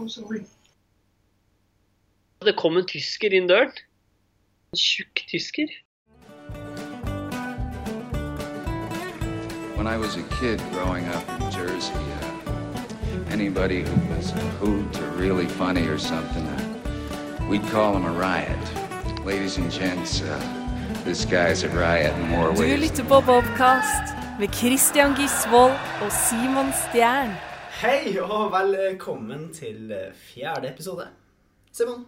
I'm sorry. Det kom en tysker inn døren. En tjukk tysker. When I was a kid growing up in Jersey, uh, anybody who was a hoot or really funny or something, uh, we'd call him a riot. Ladies and gents, uh, this guy's a riot in more ways. Du ways. lytter på Bobcast med Christian Gisvold og Simon Stjern. Hei og velkommen til eh, fjerde episode. Simon,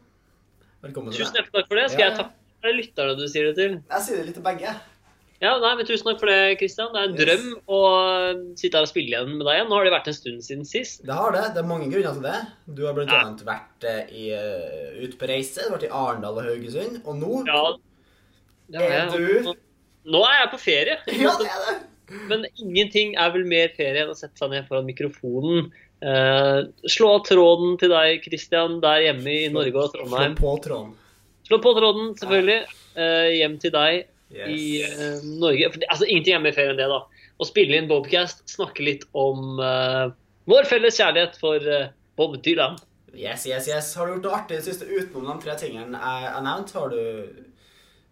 velkommen til Tusen deg. hjertelig takk for det. Skal Ja, jeg takke for lytterne du sier det til? Jeg sier det litt til begge. Ja, nei, men Tusen takk for det, Kristian. Det er en Yes. drøm å sitte her og spille igjen med deg igjen. Nå har det vært en stund siden sist. Det har det. Det er mange grunner til det. Du har blant Ja. vært eh, i, eh, ute på reise. Du har vært i Arendal og Haugesund. Og nå Ja, Er du- Nå er jeg på ferie. Ja, det er det! Men ingenting er vel mer ferie enn å sette seg ned foran mikrofonen. Eh, slå av tråden til deg, Christian, der hjemme i Norge og Trondheim. Slå på tråden. Slå på tråden, selvfølgelig. eh, hjem til deg Yes. i eh, Norge. For altså, ingenting er mer ferie enn det, da. Å spille inn Bobcast, snakke litt om eh, vår felles kjærlighet for eh, Bob Dylan. Yes, yes, yes. Har du gjort noe artig i det siste utenom de tre tingene jeg jeg nevnte? Har du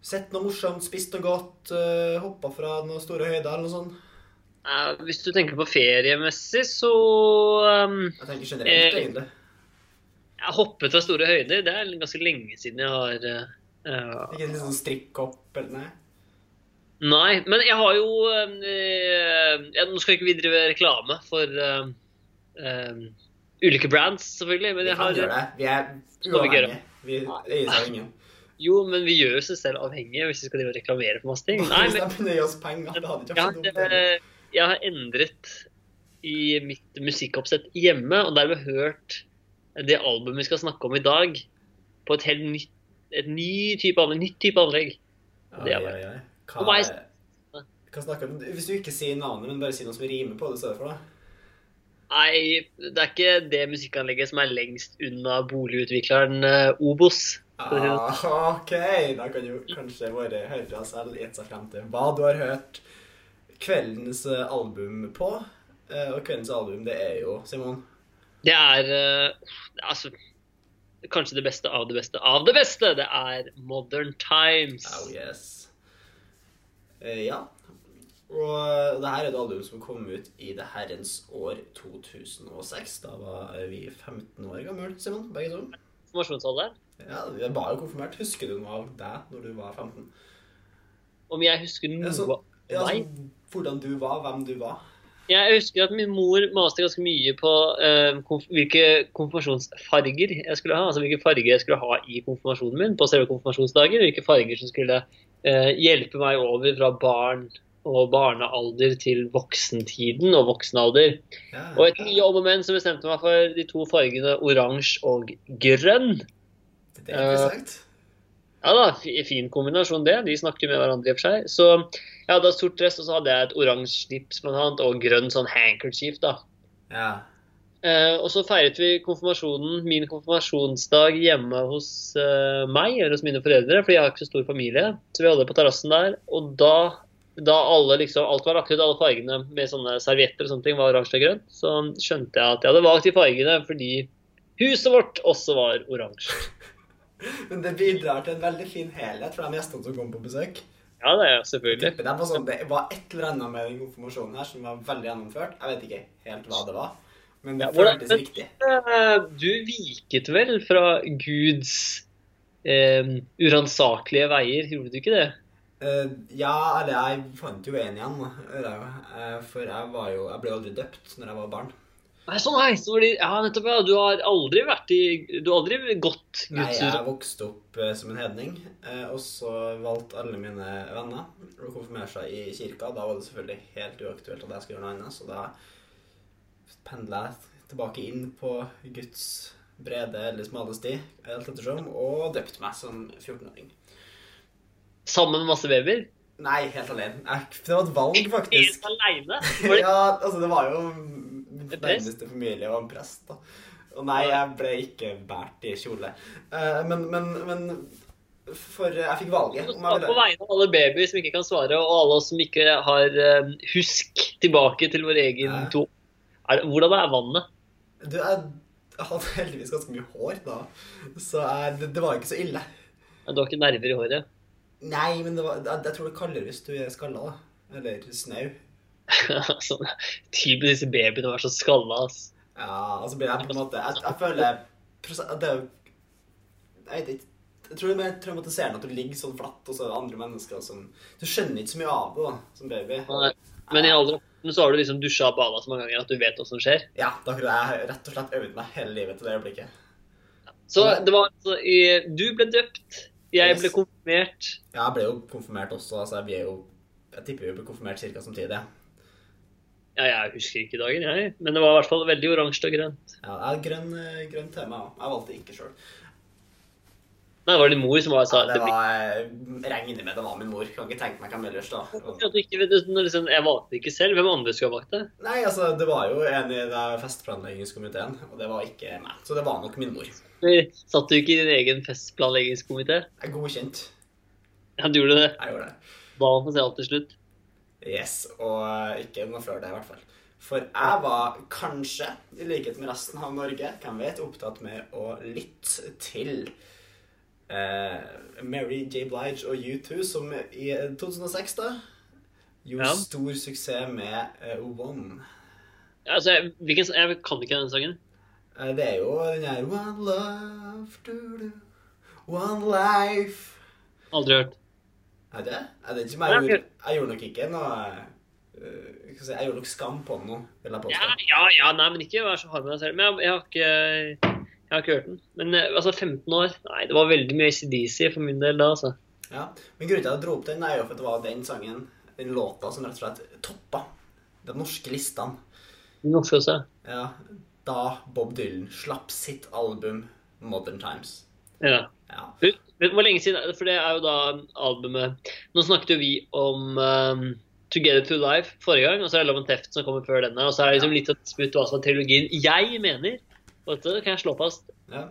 sett noe morsomt, spist noe godt, uh, hoppa fra noen store høyder eller noe sånt? Uh, hvis du tenker på feriemessig, så um, Jeg tenker generelt, Eh, egentlig. Jeg har hoppet fra store høyder. Det er ganske lenge siden jeg har eh, eh, Ikke en sånn strikkhopp eller noe? Nei, men jeg har jo uh, Nå skal ikke vi drive reklame for eh, eh, ulike brands, selvfølgelig. Men jeg kan har det. Vi er uavhengige. vi. Vi eies av ingen. Jo, men vi gjør seg selv avhengige hvis vi skal reklamere for masse ting. Nei, men oss penger, det hadde ikke vært så har, dumt. jeg har endret i mitt musikkoppsett hjemme, og dermed hørt det albumet vi skal snakke om i dag, på et helt nytt et ny type anlegg. Nytt type anlegg. det er bare-. Hva, hva snakker du om? Hvis du ikke sier navnet, men bare sier noe som rimer på det i stedet for, da. Nei, det er ikke det musikkanlegget som er lengst unna boligutvikleren eh, Obos. Ah, OK, da kan jo kanskje våre hørere selv gjette seg frem til hva du har hørt kveldens eh, album på. Eh, Og kveldens album, det er jo, Simon Det er eh, altså kanskje det beste av det beste av det beste. Det er Modern Times. Oh yes. Eh, ja. Og det her er et album som kom ut i det herrens år 2006. Da var vi 15 år gamle, Simon, begge to. Informasjonsalder. Ja, jeg var jo konfirmert. Husker du noe av deg når du var 15? Om jeg husker noe så- av Ja, altså, hvordan du var, hvem du var. Jeg husker at min mor maste ganske mye på uh, konf hvilke konfirmasjonsfarger jeg skulle ha. Altså hvilke farger jeg skulle ha i konfirmasjonen min på selve konfirmasjonsdagen. Hvilke farger som skulle uh, hjelpe meg over fra barn og barnealder til voksentiden og voksenalder. Ja. Og etter mye om og men så bestemte jeg meg for de to fargene oransje og grønn. Det er interessant. Ja da, fin kombinasjon det. De snakker med hverandre i og for seg. Så jeg hadde sort dress, og så hadde jeg et oransje slips blant annet, og grønn sånn handkerchief, da. Ja. Eh, og så feiret vi konfirmasjonen, min konfirmasjonsdag hjemme hos eh, meg, eller hos mine foreldre, fordi jeg har ikke så stor familie. Så vi hadde på terrassen der. Og da, da alle liksom, alt var lagt ut, alle fargene med sånne servietter og sånne ting var oransje og grønt, så skjønte jeg at jeg hadde valgt de fargene fordi huset vårt også var oransje. Men det bidrar til en veldig fin helhet for de gjestene som kommer på besøk. Ja, det er selvfølgelig. Det var, sånn, det var et eller annet med den konfirmasjonen her som var veldig gjennomført. Jeg vet ikke helt hva det var, men det Ja, føltes riktig. Eh, Du viket vel fra Guds eh, uransakelige veier, gjorde du ikke det? Uh, ja, eller jeg fant jo en igjen, da. Eh, for jeg var jo Jeg ble aldri døpt når jeg var barn. Nei, sånn, nei, så var det, ja, nettopp, ja. Du har aldri vært i Du har aldri gått Nei, jeg vokste opp eh, som en hedning, eh, og så valgte alle mine venner å konfirmere seg i kirka. Da var det selvfølgelig helt uaktuelt at jeg skulle gjøre noe annet, så da pendla jeg tilbake inn på Guds brede eller smale sti, helt ettersom, og døpte meg som 14-åring. Sammen med masse babyer? Nei, helt alene. Jeg, det var et valg, faktisk. Helt alene? Ja, altså, det var jo? Nærmeste familie var en prest, da. Og nei, jeg ble ikke båret i kjole. Eh, men, men, men For jeg fikk valget om jeg På vegne av alle babyer som ikke kan svare, og alle oss som ikke har eh, husk tilbake til vår egen Ja. to er Hvordan er vannet? Du, jeg, jeg hadde heldigvis ganske mye hår da, så jeg, det, det var ikke så ille. Du har ikke nerver i håret. Nei, men det var, jeg, jeg tror det er kaldere hvis du er skalla, da. Eller snau. sånn, typisk disse babyene var så skalla, ass. Ja, altså så blir jeg på en måte Jeg, jeg føler det er jo Jeg vet ikke. Jeg tror det er mer traumatiserende at du ligger sånn flatt, og så er det andre mennesker som Du skjønner ikke så mye av det da, som baby. Men i alder så har du liksom dusja og bada så mange ganger at du vet hva som skjer. Ja, da kunne jeg rett og slett øvd meg hele livet til det øyeblikket. Så det var altså Du ble døpt, jeg ble konfirmert. Ja, jeg ble jo konfirmert også, altså vi er jo Jeg tipper vi ble konfirmert ca. samtidig. Ja, jeg husker ikke dagen, jeg. Men det var i hvert fall veldig oransje og grønt. Ja, det er grønn, eh, grønn tema. Jeg valgte ikke sjøl. Nei, det var din mor som var, sa Ja, det det var jeg regner med det var min mor. Kan ikke tenke meg hvem ellers, da. Ja, du ikke, liksom, Jeg valgte ikke selv. Hvem andre skulle ha valgt det? Nei, altså, det var jo en i festplanleggingskomiteen, og det var ikke meg. Så det var nok min mor. Satt du ikke i din egen festplanleggingskomité? Jeg er godkjent. Ja, du gjorde det. Jeg gjorde det. Ba han få se alt til slutt. Yes, og eh, ikke noe før det, i hvert fall. For jeg var kanskje, i likhet med resten av Norge, hvem vet, opptatt med å lytte til eh, Mary J. Blige og U2, som i 2006 da gjorde Ja. stor suksess med eh, One. Altså, jeg, hvilken, jeg kan ikke den sangen. Eh, det er jo den her One love, do, do, one life. Aldri hørt. Er det? Er det ikke meg? Jeg gjorde, jeg gjorde nok ikke noe eh, jeg Jeg gjorde nok skam på den nå, vil jeg påstå. ja, ja, nei, men ikke vær så hard med deg selv. Men jeg, jeg, har ikke, jeg har ikke hørt den. Men eh, altså, 15 år Nei, det var veldig mye ACDC for min del da, altså. Ja. Men grunnen til at jeg dro opp den, er jo for at det var den sangen, den låta, som rett og slett toppa de norske listene. De norske også. Ja, da Bob Dylan slapp sitt album Modern Times. Ja. Ja. Vet hvor lenge siden For det er jo da albumet Nå snakket jo vi om um, Together to Life forrige gang, og så er det Love and Theft som kommer før denne. Og så er det liksom litt av sputt hva som er trilogien. Jeg mener Og dette kan jeg slå fast. ja.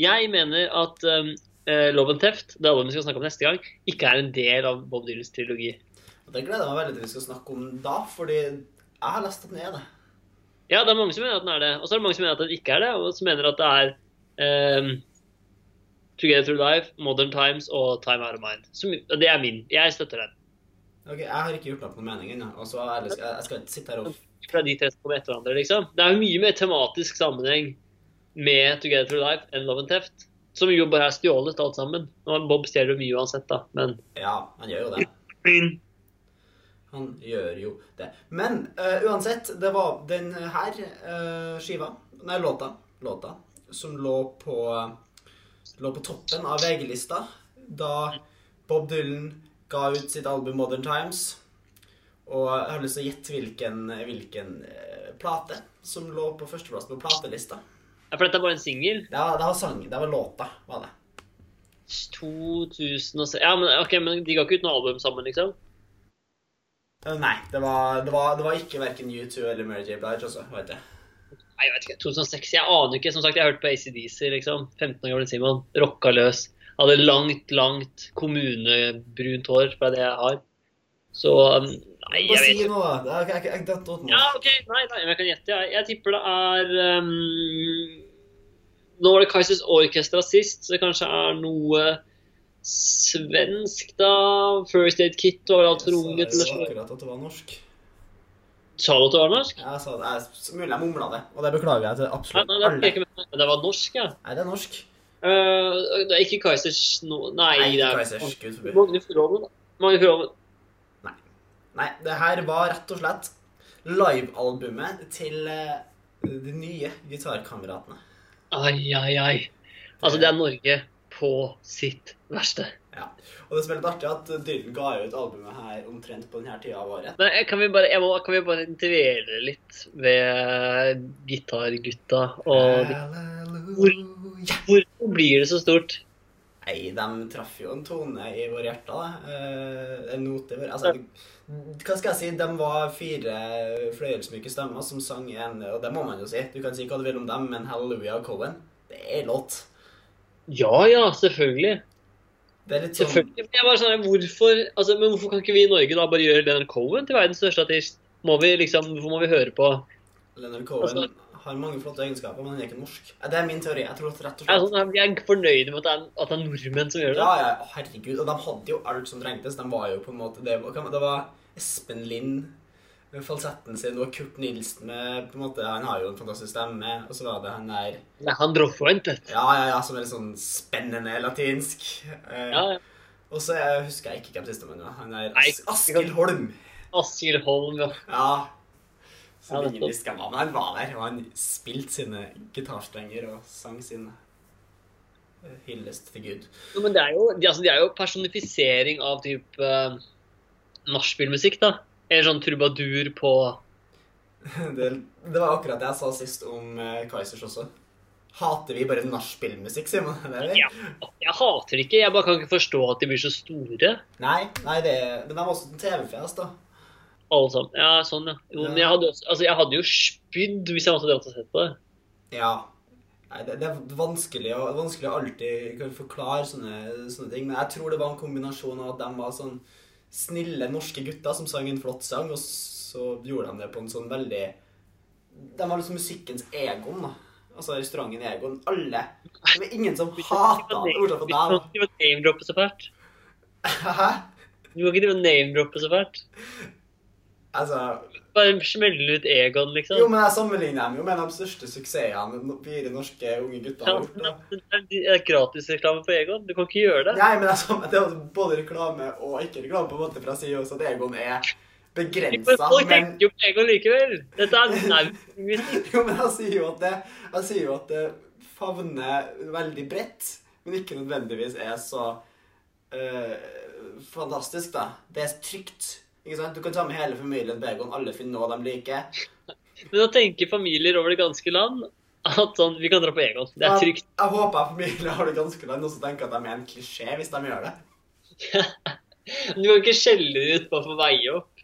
Jeg mener at um, Love and Theft, det albumet vi skal snakke om neste gang, ikke er en del av Bob Dylans trilogi. Og det gleder jeg meg veldig til vi skal snakke om da, fordi jeg har lest at den er det. Ja, det er mange som mener at den er det. Og så er det mange som mener at den ikke er det, og som mener at det er um, Together Through Life, Modern Times og Time Out of Mind. Som, det er min. Jeg støtter den. Ok, Jeg har ikke gjort meg opp noen mening ennå, jeg, jeg jeg skal ikke sitte her og fra de tre som kommer etter hverandre, liksom. Det er jo mye mer tematisk sammenheng med Together Through Life enn Love and Theft. Som jo bare er stjålet alt sammen. Og Bob stjeler jo mye uansett, da, men Ja, han gjør jo det. Han gjør jo det. Men uh, uansett, det var den her uh, skiva, nei, låta, låta, som lå på, lå på toppen av VG-lista da Bob Dylan ga ut sitt album Modern Times. Og jeg har lyst til å gjette hvilken, hvilken eh, plate som lå på førsteplass på platelista. Ja, For dette er bare en singel. Ja, det var sang, det var låta, var det. 2006 Ja, men okay, men de ga ikke ut noe album sammen, liksom? Eh, Nei, det var, det var, det var ikke hverken U2 eller Mary J. Blige, også, vet jeg. Nei, jeg vet ikke. 2006. Jeg aner ikke. Som sagt, jeg har hørt på ACDC, liksom. 15 år gamle Simon. Rocka løs. Hadde langt, langt kommunebrunt hår, fra det jeg har. Så um, Nei, jeg vet ikke. Bare si er- Jeg, datt ut nå. Ja, OK. Nei, nei, men jeg kan gjette. Jeg, jeg tipper det er um, Nå var det Kaizers Orkestra sist, så det kanskje er noe svensk, da. First Aid Kit var vel altfor unge til å Jeg sa slå akkurat at det var norsk. Sa du at det var norsk? Jeg sa det. Jeg, mulig jeg mumla det, og det beklager jeg til absolutt nei, det, er alle. det var norsk, ja. Nei, det er norsk. Uh, det er ikke Kaizers no, Nei, Nei, det er Kaizers, Gud forby. Magne. Magne Furuholmen. Nei, det her var rett og slett livealbumet til uh, de nye gitarkameratene. Ai, ai, ai. Altså, det er Norge på sitt verste. Ja. Og det som er litt artig, at Dylan ga ut albumet her omtrent på denne tida av året. Nei, kan vi bare, jeg må, kan vi bare dvele litt ved gitargutta og hvor. Hvorfor blir det så stort? Nei, de traff jo en tone i våre hjerter, da. Eh, en note i vår Altså, hva skal jeg si? De var fire fløyelsmyke stemmer som sang en Og det må man jo si. Du kan si hva du vil om dem, men Halleluja og Cohen, det er låt. Ja, ja, selvfølgelig. Det er litt sånn Selvfølgelig. Jeg bare sånn, hvorfor, altså, men hvorfor kan ikke vi i Norge da bare gjøre Leonard Cohen til verdens største artist? Må vi liksom, Hvorfor må vi høre på Leonard Cohen Altså- Har mange flotte egenskaper, men han er ikke norsk. Det er min teori. Jeg tror at rett og slett sånn, jeg er fornøyd med at det er, at det er nordmenn som gjør det. Ja, ja, herregud. Og de hadde jo alt som trengtes. De var jo på en måte Det var, det var Espen Lind med falsetten sin, og Kurt Nilsen med på en måte, Han har jo en fantastisk stemme. Og så var det han der Droffoint, vet. Ja, ja, ja, som er litt sånn spennende latinsk. Eh, Ja, ja. Og så husker jeg ikke hvem siste var. Han er Nei, As Askild Holm. Askild Holm, ja. Ja. Som Ja, ingen visste hvem var, men han var der. Og han spilte sine gitarstrenger og sang sin eh, hyllest til Gud. Jo, men det er jo, de, altså, de er jo personifisering av type uh, nachspielmusikk, da. Eller sånn trubadur på Det, det var akkurat det jeg sa sist om uh, Kaizers også. Hater vi bare nachspielmusikk, sier man? Det er det? ja, Jeg hater det ikke, jeg bare kan ikke forstå at de blir så store. Nei, nei det, men de var også en TV-fjes, da. Alle sammen. Ja, sånn, ja. Jo, men jeg hadde, også, altså, jeg hadde jo spydd hvis jeg måtte dratt og sett på det. Ja. Nei, det, det er vanskelig å, vanskelig å alltid forklare sånne, sånne ting. Men jeg tror det var en kombinasjon av at de var sånn snille norske gutter som sang en flott sang, og så gjorde de det på en sånn veldig De var liksom musikkens Egon, da. Altså restauranten Egon. Alle. Det var ingen som hata det, bortsett fra Du kan ikke name-droppe så fælt. Hæ? Du kan ikke name-droppe så fælt. Altså Bare smelle ut Egon, liksom. Jo, men jeg sammenligner dem jo med de største suksessene fire norske unge gutter har gjort. da. det er- gratisreklame på Egon. Du kan ikke gjøre det. Nei, men det er, samme- det er både reklame og ikke reklame, på en måte, for jeg sier jo også at Egon er Men begrensa. folk Men tenker jo på Egon likevel. Dette er naumusikk. jo, men jeg sier jo at det, jeg sier jo at det favner veldig bredt, men ikke nødvendigvis er så øh, fantastisk, da. Det er trygt. Ikke sant? Du kan ta med hele familien Begon, Egon, alle finner noe de liker. Men da tenker familier over det ganske land at sånn, vi kan dra på Egon. Det er trygt. Jeg, jeg håper familier har det ganske land også tenker at de er en klisjé hvis de gjør det. Du kan ikke skjelle dem ut bare for å veie opp.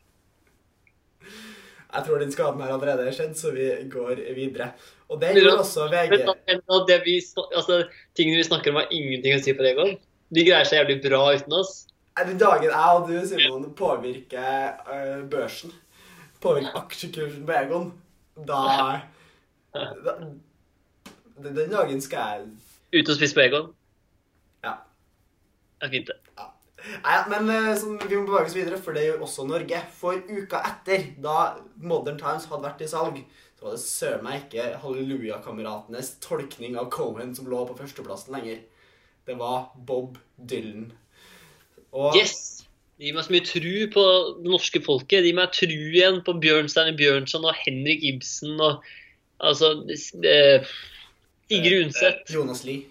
Jeg tror den skaden her allerede er skjedd, så vi går videre. Og det gjør også VG. men da det vi, altså, tingene vi snakker om, har ingenting å si for Egon. De greier seg jævlig bra uten oss. Den dagen jeg og du, Simon, påvirker uh, børsen, påvirker aksjekursen på Egon, da, da Den den dagen skal jeg Ute og spise på Egon. Ja. Det er fint, det. Nei, men øh, sånn, vi må bevege oss videre, for det gjør også Norge. For uka etter, da Modern Times hadde vært i salg, så var det søren meg ikke Halleluja-kameratenes tolkning av Cohen som lå på førsteplassen lenger. Det var Bob Dylan. Og Yes! De gir meg så mye tru på det norske folket. De gir meg tru igjen på Bjørnstein Bjørnson og Henrik Ibsen og altså eh, Sigrid Undset. eh, Jonas Lie.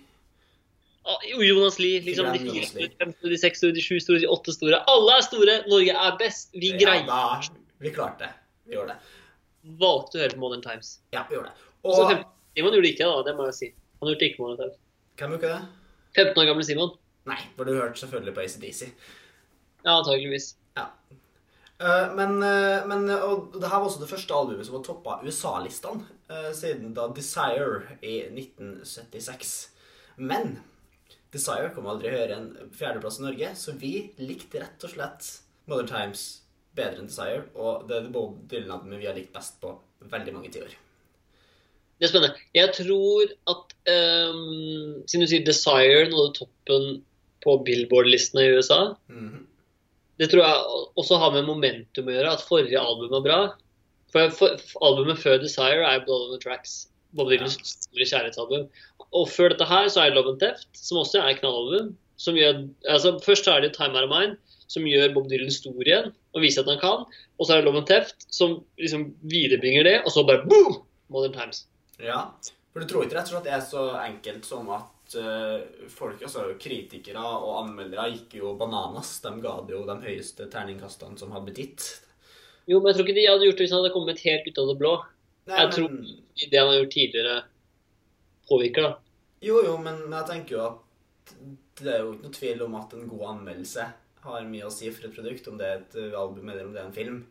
Ah, jo, Jonas Lie. Liksom, de fire store, fem store, de seks store, de sju store, de åtte store. Alle er store. Norge er best. Vi Ja, greier. da, vi klarte det. Vi gjorde det. Valgte å høre på Modern Times. Ja, vi gjorde det. Og 15 Simon gjorde det ikke da. Det må jeg si. Han gjorde ikke Modern Times. hvem gjorde det? 15 år gamle Simon. Nei, for du hørte selvfølgelig på ACDC. Ja, antageligvis. Ja. Eh, men, eh, men og det her var også det første albumet som var toppa USA-listene eh, siden da Desire i 1976. Men Desire kom aldri høyere enn fjerdeplass i Norge, så vi likte rett og slett Modern Times bedre enn Desire, og det er Bob Dylan-albumet vi har likt best på veldig mange tiår. Det er spennende. Jeg tror at um, Siden du sier Desire nådde toppen på Billboard-listene i USA Mm. Det tror jeg også har med momentum å gjøre, at forrige album var bra. For, for, for Albumet før Desire er Blood on the Tracks. Bob Dylans store kjærlighetsalbum. Og før dette her så er Love and Theft, som også er knallalbum. Som gjør, altså Først er det Time Out of Mind, som gjør Bob Dylan stor igjen og viser at han kan. Og så er det Love and Theft, som liksom viderebringer det, og så bare boom! Modern Times. Ja, for du tror ikke rett og slett det er så enkelt som at eh, folk, altså kritikere og anmeldere gikk jo bananas. De ga det jo de høyeste terningkastene som hadde blitt gitt. Jo, men jeg tror ikke de hadde gjort det hvis han hadde kommet helt ut av det blå. Nei, Jeg tror men, det han har gjort tidligere, påvirker, da. jo, jo, men jeg tenker jo at det er jo ikke noe tvil om at en god anmeldelse har mye å si for et produkt, om det er et album eller om det er en film.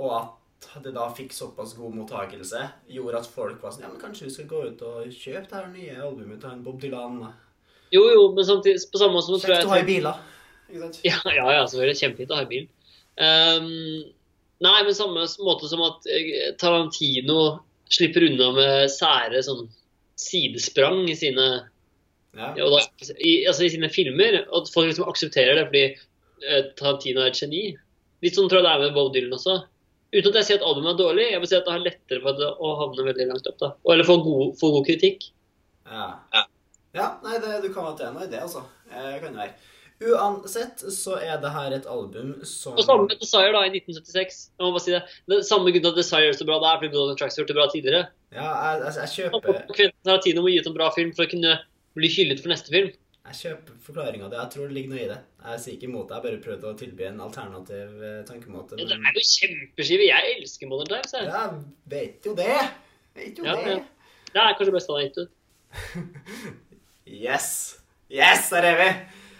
Og at det da fikk såpass god mottakelse, gjorde at folk var sånn Ja, men kanskje vi skal gå ut og kjøpe det her nye albumet til Bob Dylan? Jo, jo, men samtidig, på samme måte Kjekt å ha i biler. Ikke sant? Ja, ja, ja selvfølgelig. Kjempefint å ha i bil. Um, nei, men samme måte som at eh, Tarantino slipper unna med sære sånn sidesprang i sine, Ja. ja, og da, i, altså i sine filmer. Og at folk liksom aksepterer det fordi eh, Tarantino er et geni. Litt sånn tror jeg det er med Bob Dylan også. Uten at jeg sier at albumet er dårlig, jeg vil si at det har lettere for det å havne veldig langt opp. da. Eller få god, få god kritikk. Ja. ja nei, det, du kan ha til noe i det, altså. Jeg kan det være. Uansett så er det her et album som Og samme med Desire da, i 1976. Jeg må bare si det. det samme grunn til at Desire er så bra, det er fordi and Tracks har gjort det bra tidligere. Ja, jeg, jeg, jeg kjøper Quentin Tarantino må gi ut en bra film for å kunne bli hyllet for neste film. Jeg kjøper forklaringa di. Jeg tror det ligger noe i det. Jeg sier ikke imot det. Jeg bare prøvde å tilby en alternativ eh, tankemåte. Ja, det er jo kjempeskive. Jeg elsker Modern Times. Jeg. Ja, vet jo det. Vet jo Ja, det. ja. Det er kanskje best av gitt ut. Yes! Yes, der er vi!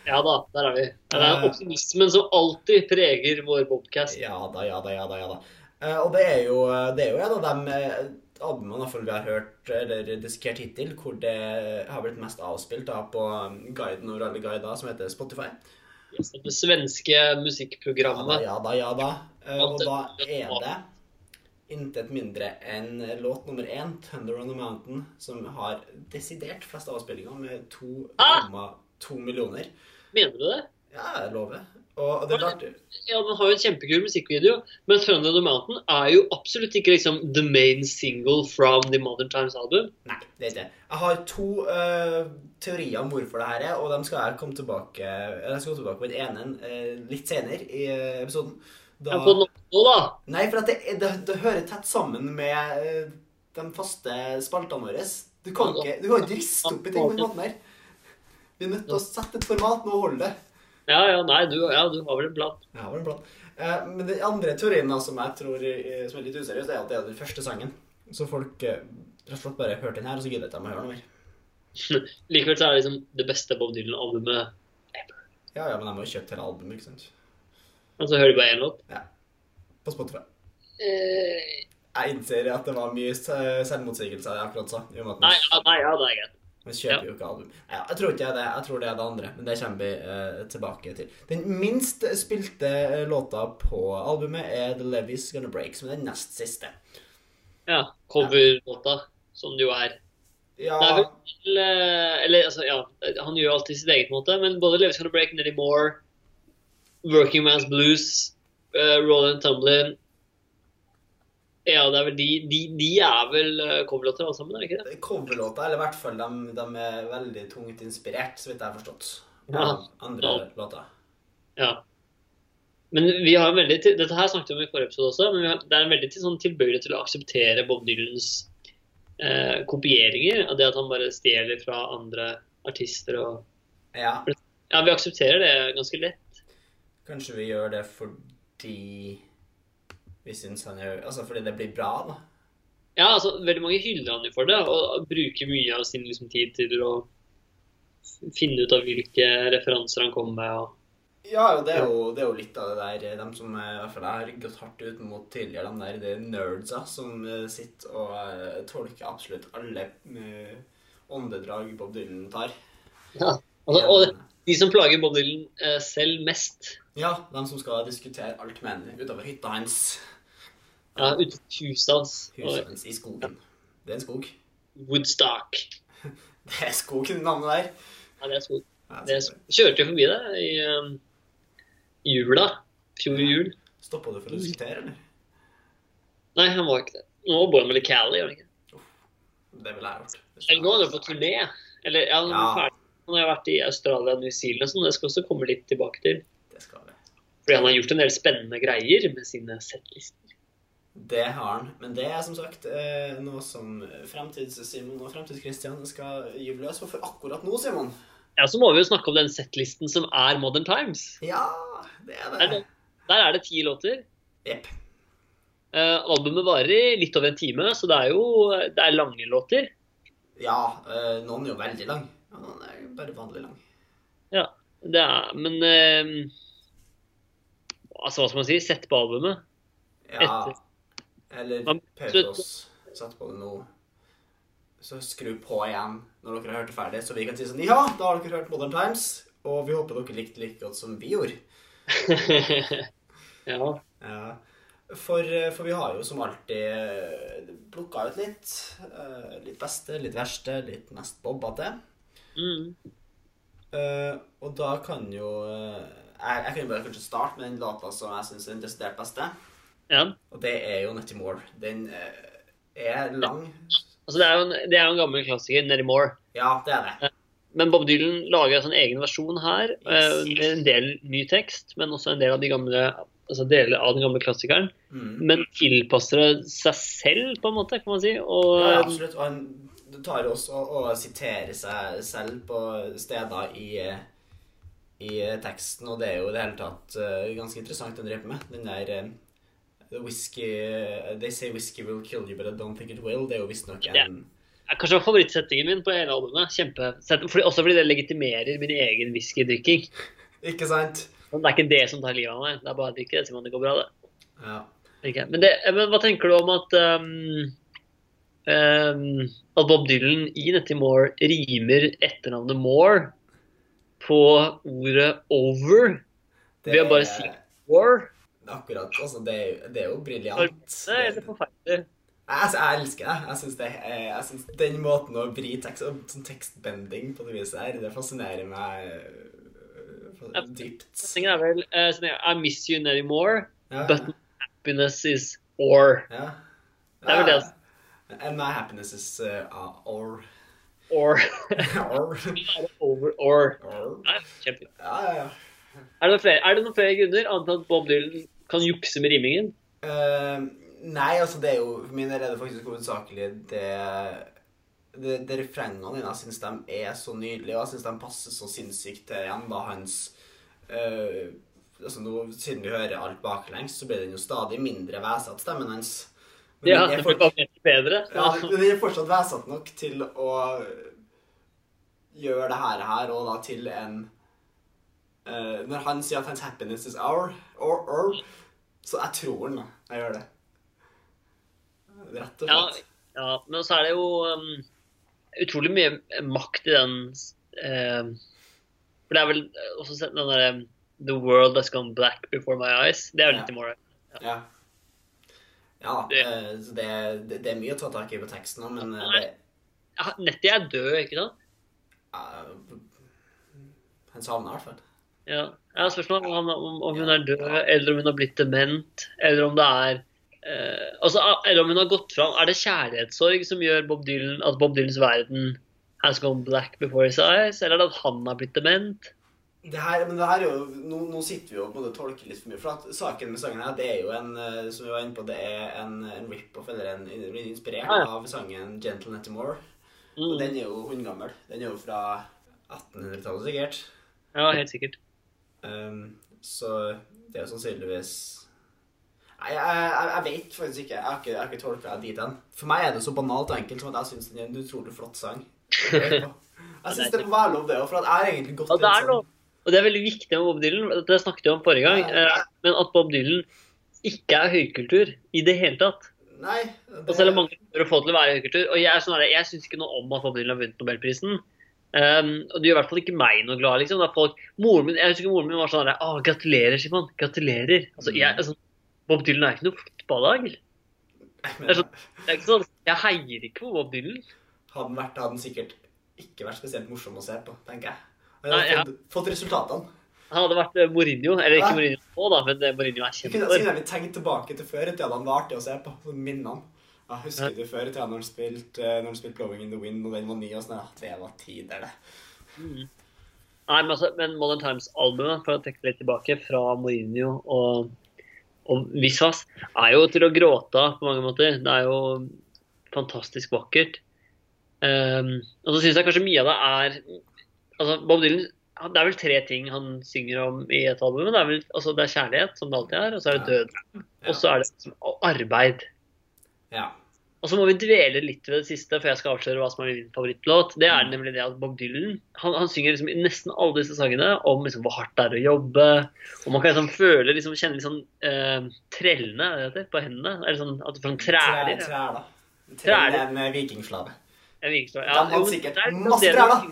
Ja da, der er vi. Det er den optimismen som alltid preger vår podcast. Ja da, ja da, ja da. ja da. Eh, og det er jo, det er jo en av de eh, albumene vi har hørt, eller diskert hittil, hvor det har blitt mest avspilt da, på guiden over alle guider, som heter Spotify. Yes, Det svenske Ja da, ja da, ja da. Eh, og da er det intet mindre enn låt nummer én, 'Thunder on the Mountain', som har desidert flest avspillinger med 2,2 millioner. Mener du det? Ja, jeg lover. Og det er klart Ja, Den har jo en kjempekul musikkvideo, men 'Thunder the Mountain' er jo absolutt ikke liksom the main single from the Modern Times album. Nei, det er ikke det. Jeg har to uh, teorier om hvorfor det her er, og dem skal jeg komme tilbake Jeg skal gå tilbake på den ene uh, litt senere i uh, episoden. Da, Ja, på nå, da. Nei, for det, det, det hører tett sammen med de faste spaltene våre. Du kan ikke, du kan ikke riste opp i ting på den måten her. Vi er nødt til å sette et format nå og holde det. Ja, ja, nei, du, ja, du har vel en plan. Jeg har vel en plan. Eh, men den andre teorien som jeg tror eh, som er litt useriøs, er at det er den første sangen. Så folk eh, rett og slett bare hørte den her, og så gidder ikke de å høre noe mer. Likevel så er det liksom det beste Bob Dylan-albumet. Ja, ja, men de har jo kjøpt hele albumet, ikke sant? Og så hører de bare én låt. På Spotify. Eh, Jeg innser at det var mye se- selvmotsigelser jeg akkurat sa. nei, ja, nei, ja, det er greit. Man kjøper jo ikke album. Nei, jeg tror ikke det det. Jeg tror det er det andre. Men det kommer vi eh, tilbake til. Den minst spilte eh, låta på albumet er The Levy's Gonna Break, som er den nest siste. Ja, coverlåta, som det jo er. Ja, Det er vel eh, Eller altså, ja, han gjør alltid sitt eget måte, men både Levis Gonna Break, Nelly Moore, Working Man's Blues, uh, Roland Tumblin Ja, det er vel de De, de er vel uh, coverlåter alle sammen, er det ikke det? Coverlåter, eller i hvert fall de, de er veldig tungt inspirert, så vidt jeg har forstått. Ja. Andre Ja. låter. Ja. Men vi har en veldig Dette her snakket vi om i forrige episode også, men vi har, det er en veldig til, sånn tilbøyelighet til å akseptere Bob Dylans eh, kopieringer. Av det at han bare stjeler fra andre artister og Ja. Ja, vi aksepterer det ganske lett. Kanskje vi gjør det fordi vi syns han gjør Altså fordi det blir bra, da. Ja, altså, veldig mange hyller han jo for det, og bruker mye av sin liksom, tid til å finne ut av hvilke referanser han kommer med. Og... Ja, det er jo, det er jo litt av det der De som eh, jeg har gått hardt ut mot tidligere, de der det er nerdsa som eh, sitter og eh, tolker absolutt alle eh, åndedrag Bob Dylan tar. Ja. Altså, og de som plager Bob Dylan eh, selv mest, Ja, de som skal diskutere alt henne utover hytta hans. ja, utenfor huset hans, Huset hans i skogen. Det er en skog. Woodstock Det er skogen, navnet der. Ja, det er skog. Ja, Det er skog. Kjørte jo forbi det i um, jula. Fjor jul. Stoppa du for å diskutere, eller? Nei, han var ikke det. Nå bor han vel i Cali, gjør han ikke? Det ville jeg gjort. Eller nå er han på turné. Eller, ja, han, Ja. han har vært i Australia og New Zealand, så sånn. Det skal også komme litt tilbake til. Det skal vi. Fordi han har gjort en del spennende greier med sine settlister. Det har han. Men det er som sagt eh, noe som Fremtids-Simon og Fremtids-Christian skal gyve løs for. For akkurat nå, Simon Ja, så må vi jo snakke om den settlisten som er Modern Times. Ja, det er Der, det. der er det ti låter. Jepp. Uh, albumet varer i litt over en time, så det er jo det er lange låter. Ja, uh, noen er jo veldig lang. Ja, noen er jo bare vanlig lang. Det er, men eh, Altså, hva skal man si? Sett på albumet. Ja. Etter- Eller Man- pause oss. Sett på det nå. Så skru på igjen når dere har hørt det ferdig, så vi kan si sånn Ja, da har dere hørt Modern Times, og vi håper dere likte like godt som vi gjorde. ja. Ja. For, eh, for vi har jo som alltid plukka ut litt. eh, Litt beste, litt verste, litt mest bobbete. Mm. Uh, og da kan jo eh, Jeg, jeg kan bare kanskje starte med den låta som jeg syns er den desidert beste. Ja. Og det er jo Netty Moore. Den eh, er lang. Altså, det er jo en, det er jo en gammel klassiker, Nettie Moore. Ja, det er det. Men Bob Dylan lager en egen versjon her. Yes. med en del ny tekst, men også en del av de gamle altså deler av den gamle klassikeren. Mm. Men tilpasser seg selv, på en måte, kan man si. Og Ja, absolutt. Og han tar jo også og, og siterer seg selv på steder i, i teksten, og det er jo i det hele tatt eh, ganske interessant å drepe med. Den der eh, the whisky, They say whisky will kill you, but I don't think it will. Det er jo visstnok en yeah er kanskje favorittsettingen min på hele albumet. Fordi, også fordi det legitimerer min egen whiskydrikking. Ikke sant? Det er ikke det som tar livet av meg. Det er bare å drikke det, man. Det går bra, det. Ja. Okay. Men, det, men hva tenker du om at um, um, at Bob Dylan i Nettie Moore rimer etternavnet Moore på ordet over Det ved å bare si war? Akkurat. Altså, det, er- det er jo briljant. Det er forferdelig. Jeg, altså, jeg elsker det. Jeg syns, det, jeg synes den måten å vri tekst sånn tekstbending på det viset her, det fascinerer meg øh, dypt. Setningen er vel eh, sånn, I miss you anymore, Ja, but happiness is or. ja. Det er vel det, altså. And my happiness is uh, or Or. Over or. Nei. Ja, ja, ja. Er det, flere, er det noen flere grunner, annet enn at Bob Dylan kan jukse med rimingen? Uh, nei, altså det er jo For min del er det faktisk hovedsakelig det det, det refrengene dine, jeg syns de er så nydelige, og jeg syns de passer så sinnssykt til igjen da hans eh, altså nå, Siden vi hører alt baklengs, så blir den jo stadig mindre væsete, stemmen hans. Men Ja, den det er bare bedre. ja, men det er fortsatt væsete nok til å gjøre det her, her og da til en uh, Når han sier at hans happiness is our, or, or så jeg tror han, da. Jeg gjør det. Rett og Ja, slett. ja, men så er det jo um, utrolig mye makt i den um, For det er vel også sett den derre The world has gone black before my eyes. Det er jo Ja. litt i morgen. Ja. Ja, Det- eh, det, det, det er mye å ta tak i på teksten òg, men eh, det, Ja, Nettie er død, ikke sant? eh, Han savner i hvert fall. Ja, Jeg Spørsmålet spørsmål om, om, om hun er død, eller om hun har blitt dement, eller om det er eh, altså, Eller om hun har gått fram Er det kjærlighetssorg som gjør Bob Dylan, at Bob Dylans verden has gone black before his eyes, eller er at han har blitt dement? Det her, men det her er jo, nå, nå sitter vi jo og tolker litt for mye. For at saken med sangen her, det er jo en eh, som vi var inne på, det er en, en rip-off, eller en, inspirert Ja, av sangen 'Gentle Nettimore'. Mm. Og den er jo hundgammel. Den er jo fra 1800-tallet, sikkert. Ja, helt sikkert. Um, så det er jo sannsynligvis Nei, jeg, jeg, jeg vet faktisk ikke. Jeg har ikke, jeg har ikke tolka det dit hen. For meg er det så banalt og enkelt som at jeg syns den er en utrolig flott sang. Jeg syns det må være lov, det òg, for at jeg har egentlig det litt er noe. Og det er veldig viktig med Bob Dylan. Det snakket vi om forrige gang. Ja. eh, Men at Bob Dylan ikke er høykultur i det hele tatt. Nei. Og selv om mange prøver å få til å være høykultur. Og jeg, er sånn jeg syns ikke noe om at Bob Dylan har vunnet Nobelprisen. Um, og det gjør i hvert fall ikke meg noe glad. liksom. Da folk, moren min, jeg husker ikke moren min var sånn herre, Å, gratulerer, Simon. Gratulerer. Altså, jeg, altså, Bob Dylan er ikke noe fotballag. Det er, sånn, det er sånn, Jeg heier ikke på Bob Dylan. Hadde den vært, hadde den sikkert ikke vært spesielt morsom å se på, tenker jeg. Hadde ja. fått, fått resultatene. Han hadde vært eh, Mourinho. Eller ikke Mourinho nå, da, men eh, Mourinho er kjent for. kunne vi tenkt tilbake til før i tida han var artig å se på. Minnene. Jeg husker du før i tida når han spilte uh, når 'Blowing in the Wind', og den var ny og sånn? Ja, det var tider, det. Nei, men, altså, men Modern Times-albumet, for å trekke litt tilbake, fra Mourinho og, og Visvas, er jo til å gråte av på mange måter. Det er jo fantastisk vakkert. Um, og så syns jeg kanskje mye av det er altså Bob Dylan Det er vel tre ting han synger om i et album. Det er, vel, altså det er kjærlighet, som det alltid er, og så er det død. Og så er det liksom arbeid. Ja. Og så må vi dvele litt ved det siste, for jeg skal avsløre hva som er min favorittlåt. Det er nemlig det at Bob Dylan han, han synger liksom i nesten alle disse sangene om liksom hvor hardt det er å jobbe. Og man kan liksom føle, liksom, kjenne litt sånn eh, trellene er heter, på hendene. Eller sånn at du får sånn træler. Trær, trær, da. Trær. Trær er en eh, vikingslave. Virker så- De hadde sikkert masse da.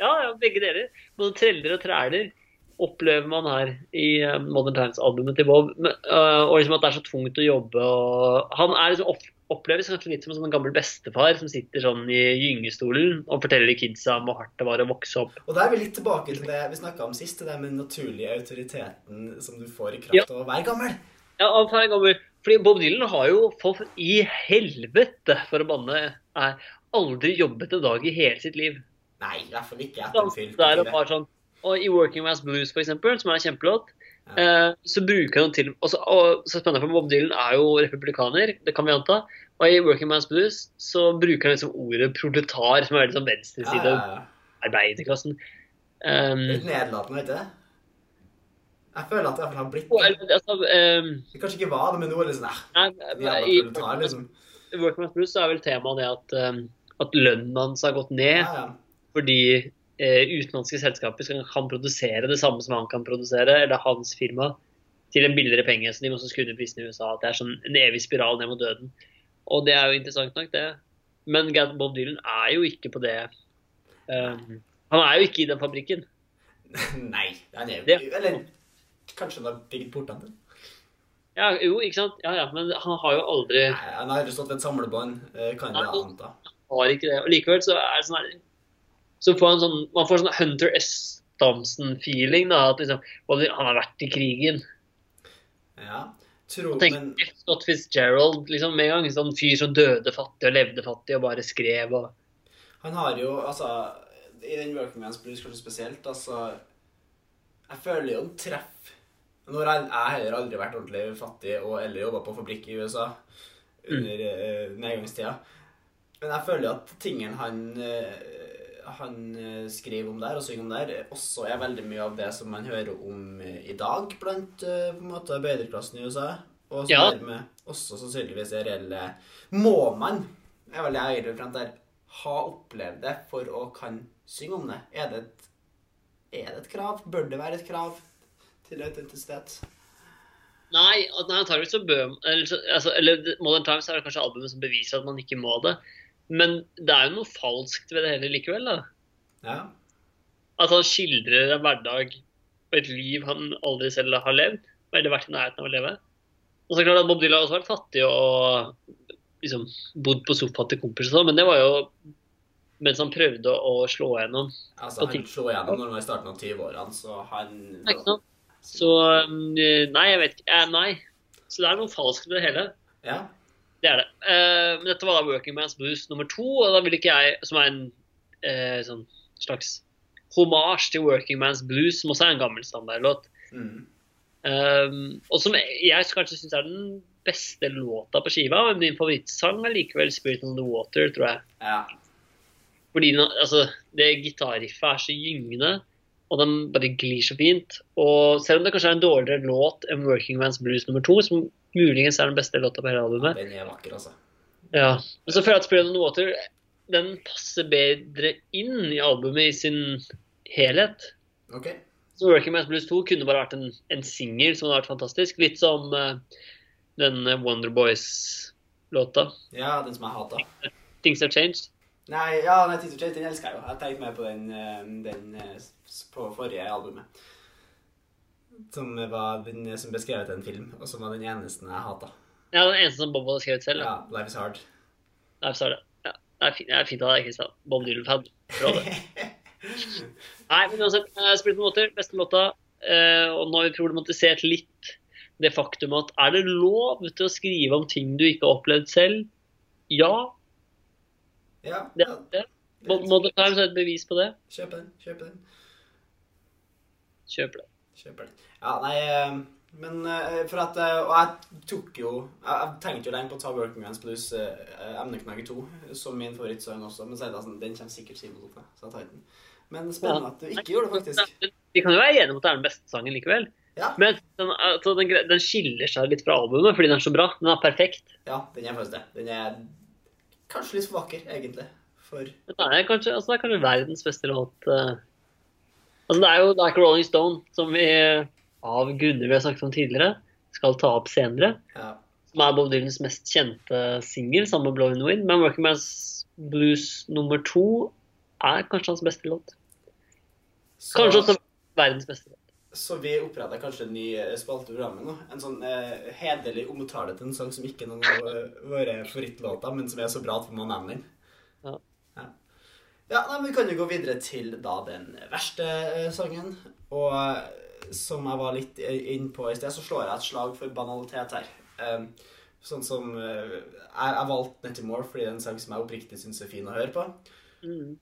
Ja, ja, begge deler. Både treller og træler. opplever man her i eh, Modern Times-albumet til Bob. Men, eh, og liksom at det er så tungt å jobbe. Og han er liksom opp, oppleves kanskje litt som en sånn gammel bestefar som sitter sånn i gyngestolen og forteller kidsa om hvor hardt det var å vokse opp. Og da er vi litt tilbake til det vi snakka om sist, det der med den naturlige autoriteten som du får i kraft Ja. av å være gammel. Ja, han er gammel. Fordi Bob Dylan har jo for i helvete, for å banne, er aldri jobbet en dag i hele sitt liv. Nei, i hvert fall ikke etter fylte sånn Og i Working Man's Blues, for eksempel, som er en kjempelåt, Ja. eh, så bruker han til også, Og så spennende, for Bob Dylan er jo republikaner, det kan vi anta. Og i Working Man's Blues så bruker han liksom ordet proletar, som er veldig sånn venstreside av ja, ja. arbeiderklassen. Um, Litt nedlatende, vet du det? Jeg føler at det har blitt det. altså, um, Det kanskje ikke var det, men nå er det sånn eh, i proletar, liksom. Working Man's Blues så er vel temaet det at, um, at lønnen hans har gått ned. Ja, ja. Fordi eh, utenlandske selskaper kan produsere det samme som han kan produsere, eller hans firma, til en billigere penge. Så de må også skru ned prisene i USA. At det er sånn en evig spiral ned mot døden. Og det er jo interessant nok, det. Men Bob Dylan er jo ikke på det um, Han er jo ikke i den fabrikken. Nei, han er jo Det- Eller kanskje han har bygd portene. Ja, jo, ikke sant? Ja, ja, men han har jo aldri Nei, Han har jo stått ved et samlebånd, eh, kan jeg anta. har ikke det. Og likevel så er det sånn her Så får han sånn Man får sånn Hunter S. Thompson-feeling. At liksom Han har vært i krigen. Ja. Tro, Tenk men. Scott Fitzgerald liksom med en gang. Sånn fyr som døde fattig og levde fattig og bare skrev og han har jo, altså I den Working Man's Blues kanskje spesielt, altså Jeg føler jo han treffer Nå har jeg, jeg heller aldri vært ordentlig fattig og eller jobba på fabrikk i USA under mm. nedgangstida. Men jeg føler jo at tingene han eh, han eh, skriver om der og synger om der, også er veldig mye av det som man hører om eh, i dag blant eh, på en måte arbeiderklassen i USA. Og som Ja. dermed også sannsynligvis er reelle Må man, er vel jeg egentlig frem til ha opplevd det for å kan synge om det? Er det et, er det et krav? Bør det være et krav til autentisitet? Nei, nei antakeligvis så bør eller, altså, eller Modern Times er det kanskje albumet som beviser at man ikke må det. Men det er jo noe falskt ved det hele likevel. da. Ja. At han skildrer en hverdag og et liv han aldri selv har levd. Eller vært i nærheten av å leve. Og så klart at Bob Dylan har også vært fattig og liksom bodd på sofaen til kompiser sånn, men det var jo mens han prøvde å slå gjennom. Altså, han slo igjennom når han var i starten av 20-årene, så han Nei, Ikke sant? Så um, Nei, jeg vet ikke. Eh, nei. Så det er noe falskt ved det hele. Ja. Det er det. Uh, men dette var da Working Man's Blues nummer to, og da vil ikke jeg, som er en uh, sånn slags hommage til Working Man's Blues, som også er en gammel standardlåt, Mm. um, og som jeg kanskje syns er den beste låta på skiva, men min favorittsang er likevel 'Spirit on the Water', tror jeg. ja. Fordi altså, det gitarriffet er så gyngende, og den bare glir så fint. Og selv om det kanskje er en dårligere låt enn 'Working Man's Blues nummer to', som muligens er den beste låta på hele albumet, Den er vakker, altså. Ja, men så føler jeg at Spirit on the Water den passer bedre inn i albumet i sin helhet. OK. Så Working Man's Blues 2 kunne bare vært en, en singel som hadde vært fantastisk. Litt som uh, den Wonder Boys-låta. Ja, den som jeg hata. Things Have Changed. Nei, ja, nei, have changed. den elsker jeg jo. Jeg tenkte mer på den, eh, den eh, på forrige albumet. Som var den eh, som til en film, og som var den eneste jeg hata. Ja, den eneste som Bob hadde skrevet selv. Ja, Ja. Life is Hard. Life is det. Ja, det er fint, det av deg, Kristian. Bob Dylan-fan. Nei, men uansett. Spirit on the Water, beste låta. Eh, og nå har vi problematisert litt det faktum at er det lov til å skrive om ting du ikke har opplevd selv? Ja, Ja, det ja. er det. Mo- Modern Times er et bevis på det. Kjøp den. Kjøp den. Kjøp det. Kjøp det. Ja, nei eh, Men eh, for at eh, Og jeg tok jo Jeg, tenkte jo lenge på å ta Working Man's pluss emneknagge 2 som min favorittsang også, men så er det sånn Den kommer sikkert Simon til, så jeg tar den. Men spennende at du ikke gjorde det, faktisk. Vi kan jo være enige om at det er den beste sangen likevel. Ja, Men den, altså, den, den skiller seg litt fra albumet fordi den er så bra. Den er perfekt. ja den er faktisk det. Den er kanskje litt for vakker, egentlig. For Det, er kanskje, altså, det er kanskje verdens beste låt. eh. Altså, det er jo det er ikke Rolling Stone, som vi av grunner vi har snakket om tidligere, skal ta opp senere. ja. Som er Bob Dylans mest kjente singel, sammen med 'Blowing Wind'. Men 'Working Man's Blues' nummer to er kanskje hans beste låt. Kanskje også verdens beste låt. så vi oppretter kanskje en ny eh, spalte i programmet nå. En sånn eh, hederlig omtale til en sang som ikke er noen av våre favorittlåter, men som er så bra at vi må nevne den. Ja. Nei, men Vi kan jo gå videre til da den verste eh, sangen. Og eh, som jeg var litt inn på i sted, så slår jeg et slag for banalitet her. Um, sånn som eh, Jeg, jeg valgte Netty Moore fordi det er en sang som jeg oppriktig syns er fin å høre på. Mm.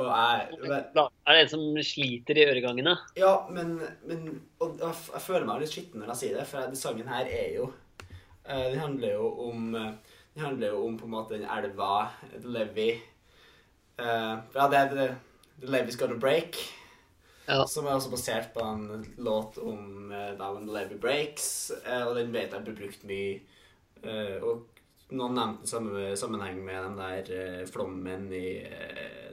Og jeg. Er det en som sliter i øregangene? Ja, men, men og jeg, jeg føler meg litt skitten når jeg sier det, for den sangen her er jo eh, Den handler jo om eh, Den handler jo om på en måte den elva, The Eh, Ja, det er The, The Levy's Gonna Break. Ja. Som er også basert på en låt om uh, the Levy Breaks. Uh, og den vet jeg blir brukt mye. Uh, og noen nevnte samme sammenheng med den der flommen i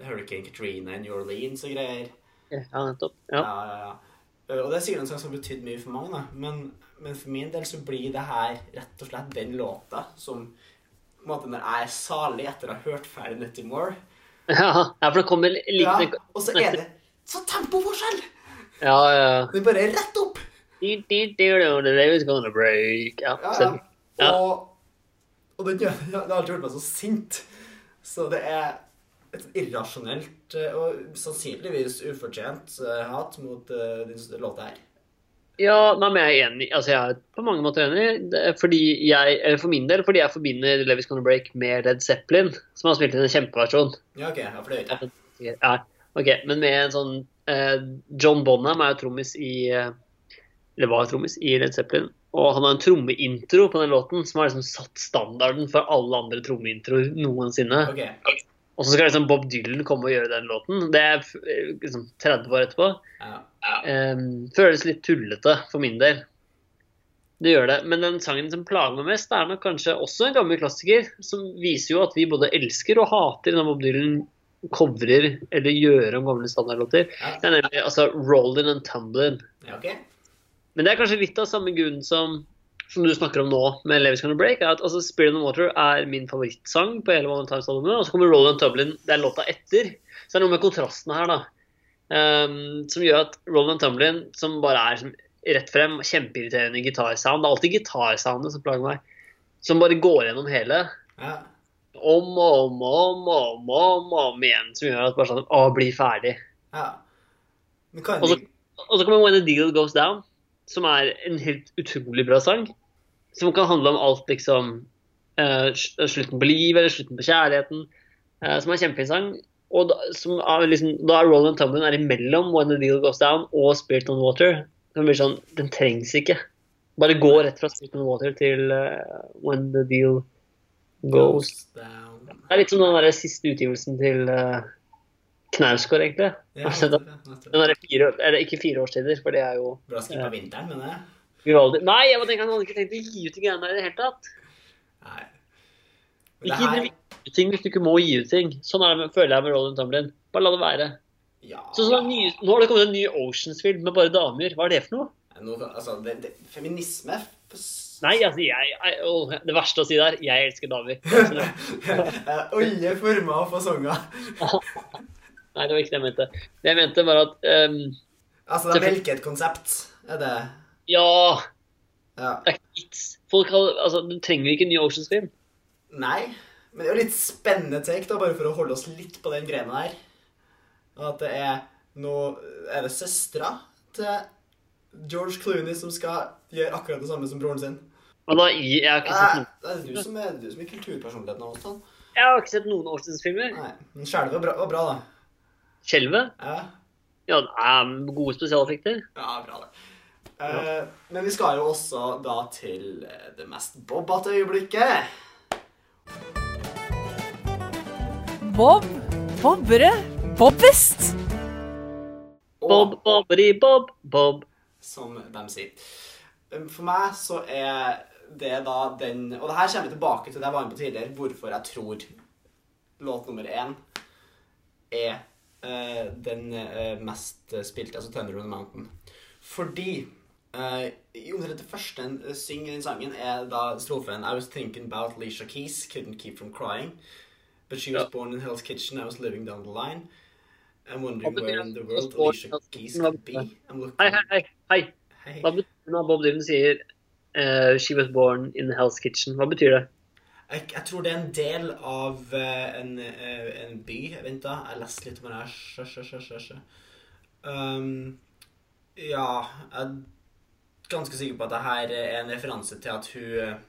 Hurricane Katrina i New Orleans og greier. Ja, nettopp. Ja. Ja, ja, ja. Uh, Og det er sikkert en sang som har betydd mye for mange, da. Men, men for min del så blir det her rett og slett den låta som på en måte Når jeg er salig etter å ha hørt ferdig Nutty Moore Ja, for det kommer like ja, Og så er det så tempoforskjell! Ja, ja. Det er bare rett opp! Davis gonna break. Ja, ja. Ja. Og, og den, det har alltid gjort meg så sint. Så det er et irrasjonelt eh, og sannsynligvis ufortjent eh, hat mot uh, den låta her. Ja, nei, men jeg er enig. Altså, jeg er på mange måter enig. Fordi jeg, for min del, fordi jeg forbinder Levis Gonna Break med Led Zeppelin, som har spilt inn en kjempeversjon. Ja, ok, ja, for det vet jeg. Ja, ok, men med en sånn eh, John Bonham er jo trommis i eh, Eller var trommis i Led Zeppelin. Og han har en trommeintro på den låten som har liksom satt standarden for alle andre trommeintroer noensinne. Ok, Og så skal liksom Bob Dylan komme og gjøre den låten. Det er eh, liksom 30 år etterpå. ja. Um, føles litt tullete for min del. Det gjør det. Men den sangen som plager meg mest, er nok kanskje også en gammel klassiker. Som viser jo at vi både elsker og hater når Bob Dylan covrer eller gjør om gamle standardlåter. Det er nemlig altså Rollin' and Tumblin'. ja, okay. Men det er kanskje litt av samme grunn som som du snakker om nå med Levis Gonna Break, er at altså, Spirit on Water er min favorittsang på hele Valentine's-albumet, og så kommer Roland Tublin, det er låta etter. Så det er noe med kontrastene her, da. Um, som gjør at Roland Tublin, som bare er som, rett frem, kjempeirriterende gitarsound Det er alltid gitarsoundet som plager meg. Som bare går gjennom hele. Ja. Om og om og om og om, om, om igjen. Som gjør at bare sånn Å, bli ferdig. ja. Og så, og så kommer When the Deal Goes Down, som er en helt utrolig bra sang. Som kan handle om alt, liksom uh, Slutten på livet eller slutten på kjærligheten. Uh, som er sang. Og da, som er liksom, da er Roland Tumblin er imellom When the Deal Goes Down og Spirit on Water. Som blir sånn Den trengs ikke. Bare gå rett fra Spirit on Water til uh, When the Deal Goes down Det er litt som den der siste utgivelsen til uh, Knausgård, egentlig. Ja, det, det, det. Den der fire, eller ikke fire årstider, for det er jo Bra skippa vinteren, mener jeg. Vivaldi. Nei, jeg bare tenker han hadde ikke tenkt å gi ut de greiene der i det hele tatt. Nei. Men Ikke her gi ting hvis du ikke må gi ut ting. Sånn er det føler jeg med Roland Tumblin. Bare la det være. Ja. Så, sånn, nye, nå har det kommet en ny Oceans-film med bare damer. Hva er det for noe? Nå, altså, det, det, feminisme Nei, altså, jeg, jeg å, Det verste å si der jeg elsker damer. Alle former og fasonger. Nei, det var ikke det jeg mente. Det jeg mente, var at um, Altså, det er melke konsept, er det Ja, Ja. det er ikke vits. Folk har, altså, Du trenger ikke en ny Oceans-film. Nei, men det er jo litt spennende take, da, bare for å holde oss litt på den greina der. At det er nå Er det søstera til George Clooney som skal gjøre akkurat det samme som broren sin? Og da, jeg, har ikke sett noen, det er du som er, du som er kulturpersonligheten av oss, Sånn. jeg har ikke sett noen Oceans-filmer. Nei, men skjelvet var var bra, da. Skjelvet? Ja, Ja, det er gode spesialeffekter. ja bra, det. Eh, men vi skal jo også da til eh, det mest bobbete øyeblikket. Bob, bobbere, Bobbest. Bob, bobberi, bob, bob. som de sier. Um, For meg så er det da den Og det her kommer vi tilbake til det jeg var inne på tidligere, hvorfor jeg tror låt nummer én er uh, den uh, mest spilte, altså 'Thunder on the Mountain'. Fordi eh, i omtrent det første en eh, synger i den sangen, er da strofen I was thinking about Alicia Keys, couldn't keep from crying. But she was Ja. born in Hell's Kitchen, I was living down the line. I'm wondering where in the world Alicia Keys could be. Hei, hei, hei. hei. Hva betyr det når Bob Dylan sier uh, 'She was born in Hell's Kitchen'? Hva betyr det? Jeg, jeg tror det er en del av uh, en, en by. Vent, da. Jeg leste litt om det her. Um, ja Jeg ganske sikker på at det her er en referanse til at hun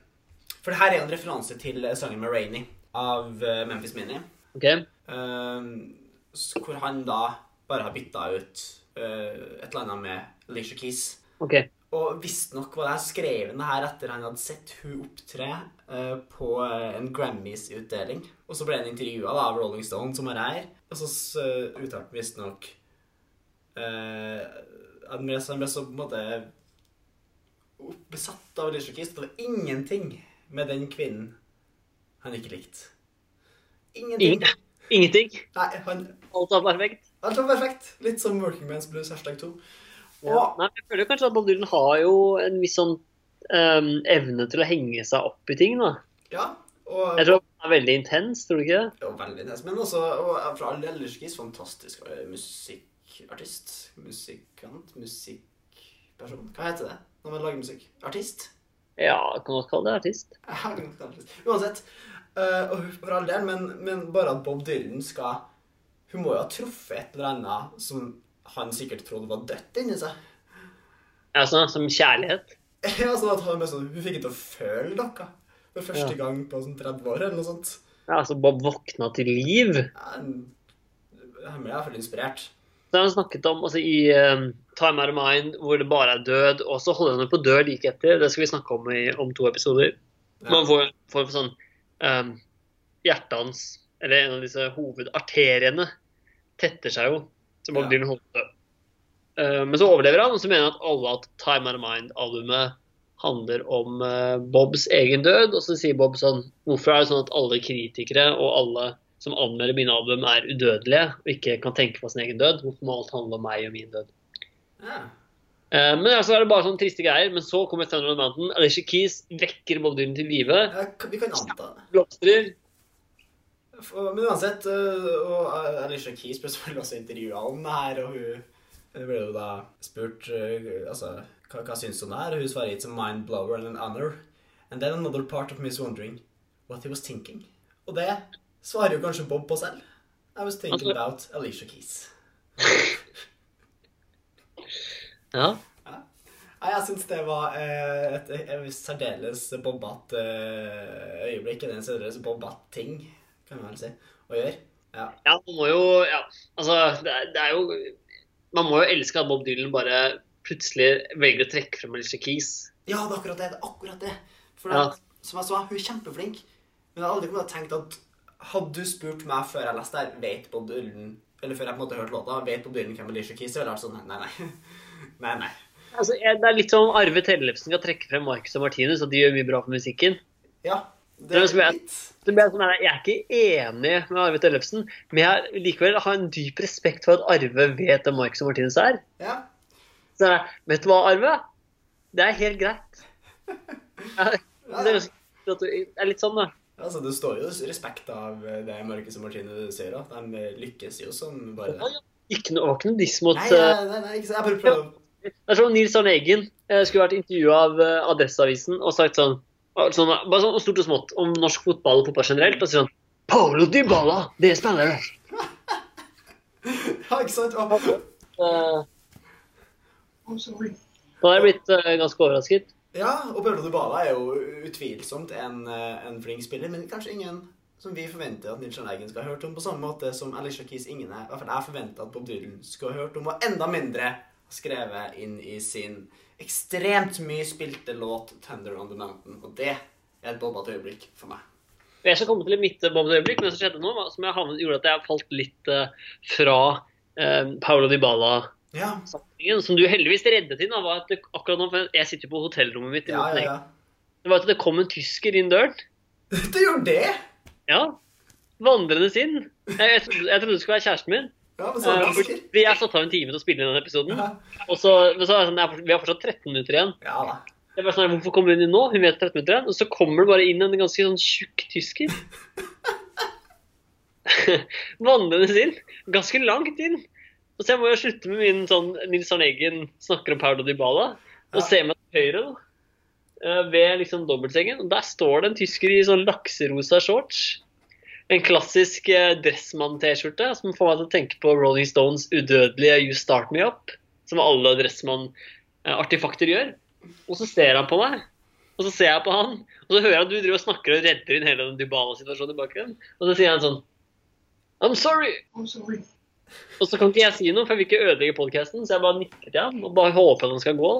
For det her er en referanse til sangen med Rainy av eh, Memphis Mini. Ok? Uh, hvor han da bare har bytta ut uh, et eller annet med Alicia Keys. ok. Og visstnok var det her skrevet det her etter han hadde sett hun opptre uh, på en Grammys-utdeling. Og så ble han intervjua av Rolling Stone, som er her. Og så uh, uttalte han visstnok uh, han ble så- på en måte besatt av Alicia Keys. Det var ingenting med den kvinnen han ikke likte. Ingenting. Ingen- Ingenting. Nei, han, Alt var perfekt. alt var perfekt. Litt som Working Man's Blues hashtag 2. Ja. Nei, jeg føler kanskje at Bob Dylan har jo en viss sånn um, evne til å henge seg opp i ting, da. ja, og Jeg tror han er veldig intens, tror du ikke det? Jo, veldig intens. Men også, og for all del, Lyskis, fantastisk eh, musikkartist. Musikant? Musikkperson? Hva heter det når man lager musikk? Artist? Ja, kan godt kalle det artist. Jeg kan godt kalle. Uansett. Uh, og for all del, men, men bare at Bob Dylan skal Hun må jo ha truffet et eller annet som han sikkert trodde var dødt inni seg. Ja, sånn som kjærlighet. Ja, sånn at han, sånn, hun fikk ikke til å føle noe for første Ja. gang på sånn 30 år, eller noe sånt. Ja, altså Bob våkna til liv. Ja, han ble iallfall inspirert. Så har han snakket om altså, i ehm, Time Out of Mind, hvor det bare er død, og så holder han på å dø like etter. Det skal vi snakke om i, om to episoder. Ja. Man får, får sånn um, Hjertet hans, eller en av disse hovedarteriene, tetter seg jo. Så man Ja. blir holdt død. Uh. Men så overlever han, og så mener han at alle at Time Out of Mind-albumet handler om uh, Bobs egen død. Og så sier Bob sånn Hvorfor er det sånn at alle kritikere og alle som anmelder mine album, er udødelige og ikke kan tenke på sin egen død? Hvorfor må alt handle om meg og min død? Ja. Eh, men altså er det bare sånne triste greier. Men så kommer Thunder on the Mountain. Alicia Keys vekker Bob Dylan til live. Ja, Vi kan anta det. Blomstrer. Men uansett, øh, og øh, Alicia Keys ble selvfølgelig også intervjua om det her, og hun hun ble jo da spurt altså, hva, hva syns hun er, og hun svarer it's a mind blower and an honor. And then another part of me is wondering what he was thinking. Og det svarer jo kanskje Bob på selv. I was thinking Altså- about Alicia Keys. Ja. ja. jeg syns det var et, et, et særdeles bombat eh, øyeblikk. En særdeles bombat ting, kan man vel si, å gjøre. Ja. Ja, man må jo ja, Altså, det er, det er jo Man må jo elske at Bob Dylan bare plutselig velger å trekke frem Alicia Keys. Ja, det er akkurat det. det er akkurat det. For Ja. som jeg sa, hun er kjempeflink. Men jeg hadde aldri kommet til tenkt at hadde du spurt meg før jeg leste her, vet Bob Dylan Eller før jeg på en måte hørte låta, vet Bob Dylan hvem Alicia Keys er? Eller sånn Nei, nei. Nei, nei. Altså, jeg, det er litt som om Arve Tellefsen skal trekke frem Marcus og Martinus, og de gjør mye bra for musikken. Ja. Det Det er er som jeg- litt er blir jeg, sånn, jeg er ikke enig med Arve Tellefsen, men jeg likevel har en dyp respekt for at Arve vet hvem Marcus og Martinus er. Ja. Så jeg, vet du hva, Arve? Det er helt greit. Jeg, det er- er litt sånn, da. Altså, det står jo respekt av eh, det Marcus og Martine sier. at De lykkes jo som bare det. Ikke noe, var ikke noe diss mot Nei, eh, nei, nei, ikke. Jeg bare prøver Det er som Nils Arne Eggen eh, skulle vært intervjua av eh, Adresseavisen og sagt sånn, sånn Bare sånn stort og smått om norsk fotball og fotball generelt. Og sier sånn Paulo Dybala, det er jeg! Ja, ikke sant? Og, Uh, da hadde jeg blitt ganske overrasket. ja, og Paulo Dybala er jo utvilsomt en, en flink spiller, men kanskje ingen som vi forventer at Nils Arne skal ha hørt om, på samme måte som Alicia Keys ingen er. I hvert fall jeg forventer at Bob Dylan skal ha hørt om, og enda mindre skrevet inn i sin ekstremt mye spilte låt 'Thunder on the Mountain'. Og det er et bobbete øyeblikk for meg. Jeg skal komme til mitt Bob-øyeblikk, men det som skjedde nå, som jeg havnet, gjorde at jeg falt litt eh, fra eh, Paolo Dybala-satsingen, Ja, som du heldigvis reddet inn. Da, var at det, akkurat nå, for Jeg sitter på hotellrommet mitt. ja. Ja. Det var at det kom en tysker inn døren. Det gjorde det! Ja. Vandrende sinn. Jeg, trodde, jeg trodde det skulle være kjæresten min. Ja, men så Eh, tysker. vi jeg satt av en time til å spille inn den episoden. Ja, Og så, så er det sånn, er, vi har fortsatt 13 minutter igjen. ja da. Jeg bare sånn, Hvorfor kommer hun inn nå? Hun vet 13 minutter igjen. Og så kommer det bare inn en ganske sånn tjukk tysker. vandrende sinn. Ganske langt inn. Og så jeg må jo slutte med min sånn Nils Arne Eggen snakker om Paulo Dybala. Og Ja. se meg til høyre, da. Eh, Ved liksom dobbeltsengen. Og der står det en tysker i sånn lakserosa shorts. En klassisk eh, Dressmann-T-skjorte som får meg til å tenke på Rolling Stones udødelige You Start Me Up. Som alle Dressmann-artifakter gjør. Og så ser han på meg. Og så ser jeg på han, og så hører jeg at du driver og snakker og redder inn hele den Dybala-situasjonen i bakgrunnen. Og så sier han sånn I'm sorry. Og så kan ikke jeg si noe, for jeg vil ikke ødelegge podkasten, så jeg bare nikker til han og bare håper at han skal gå.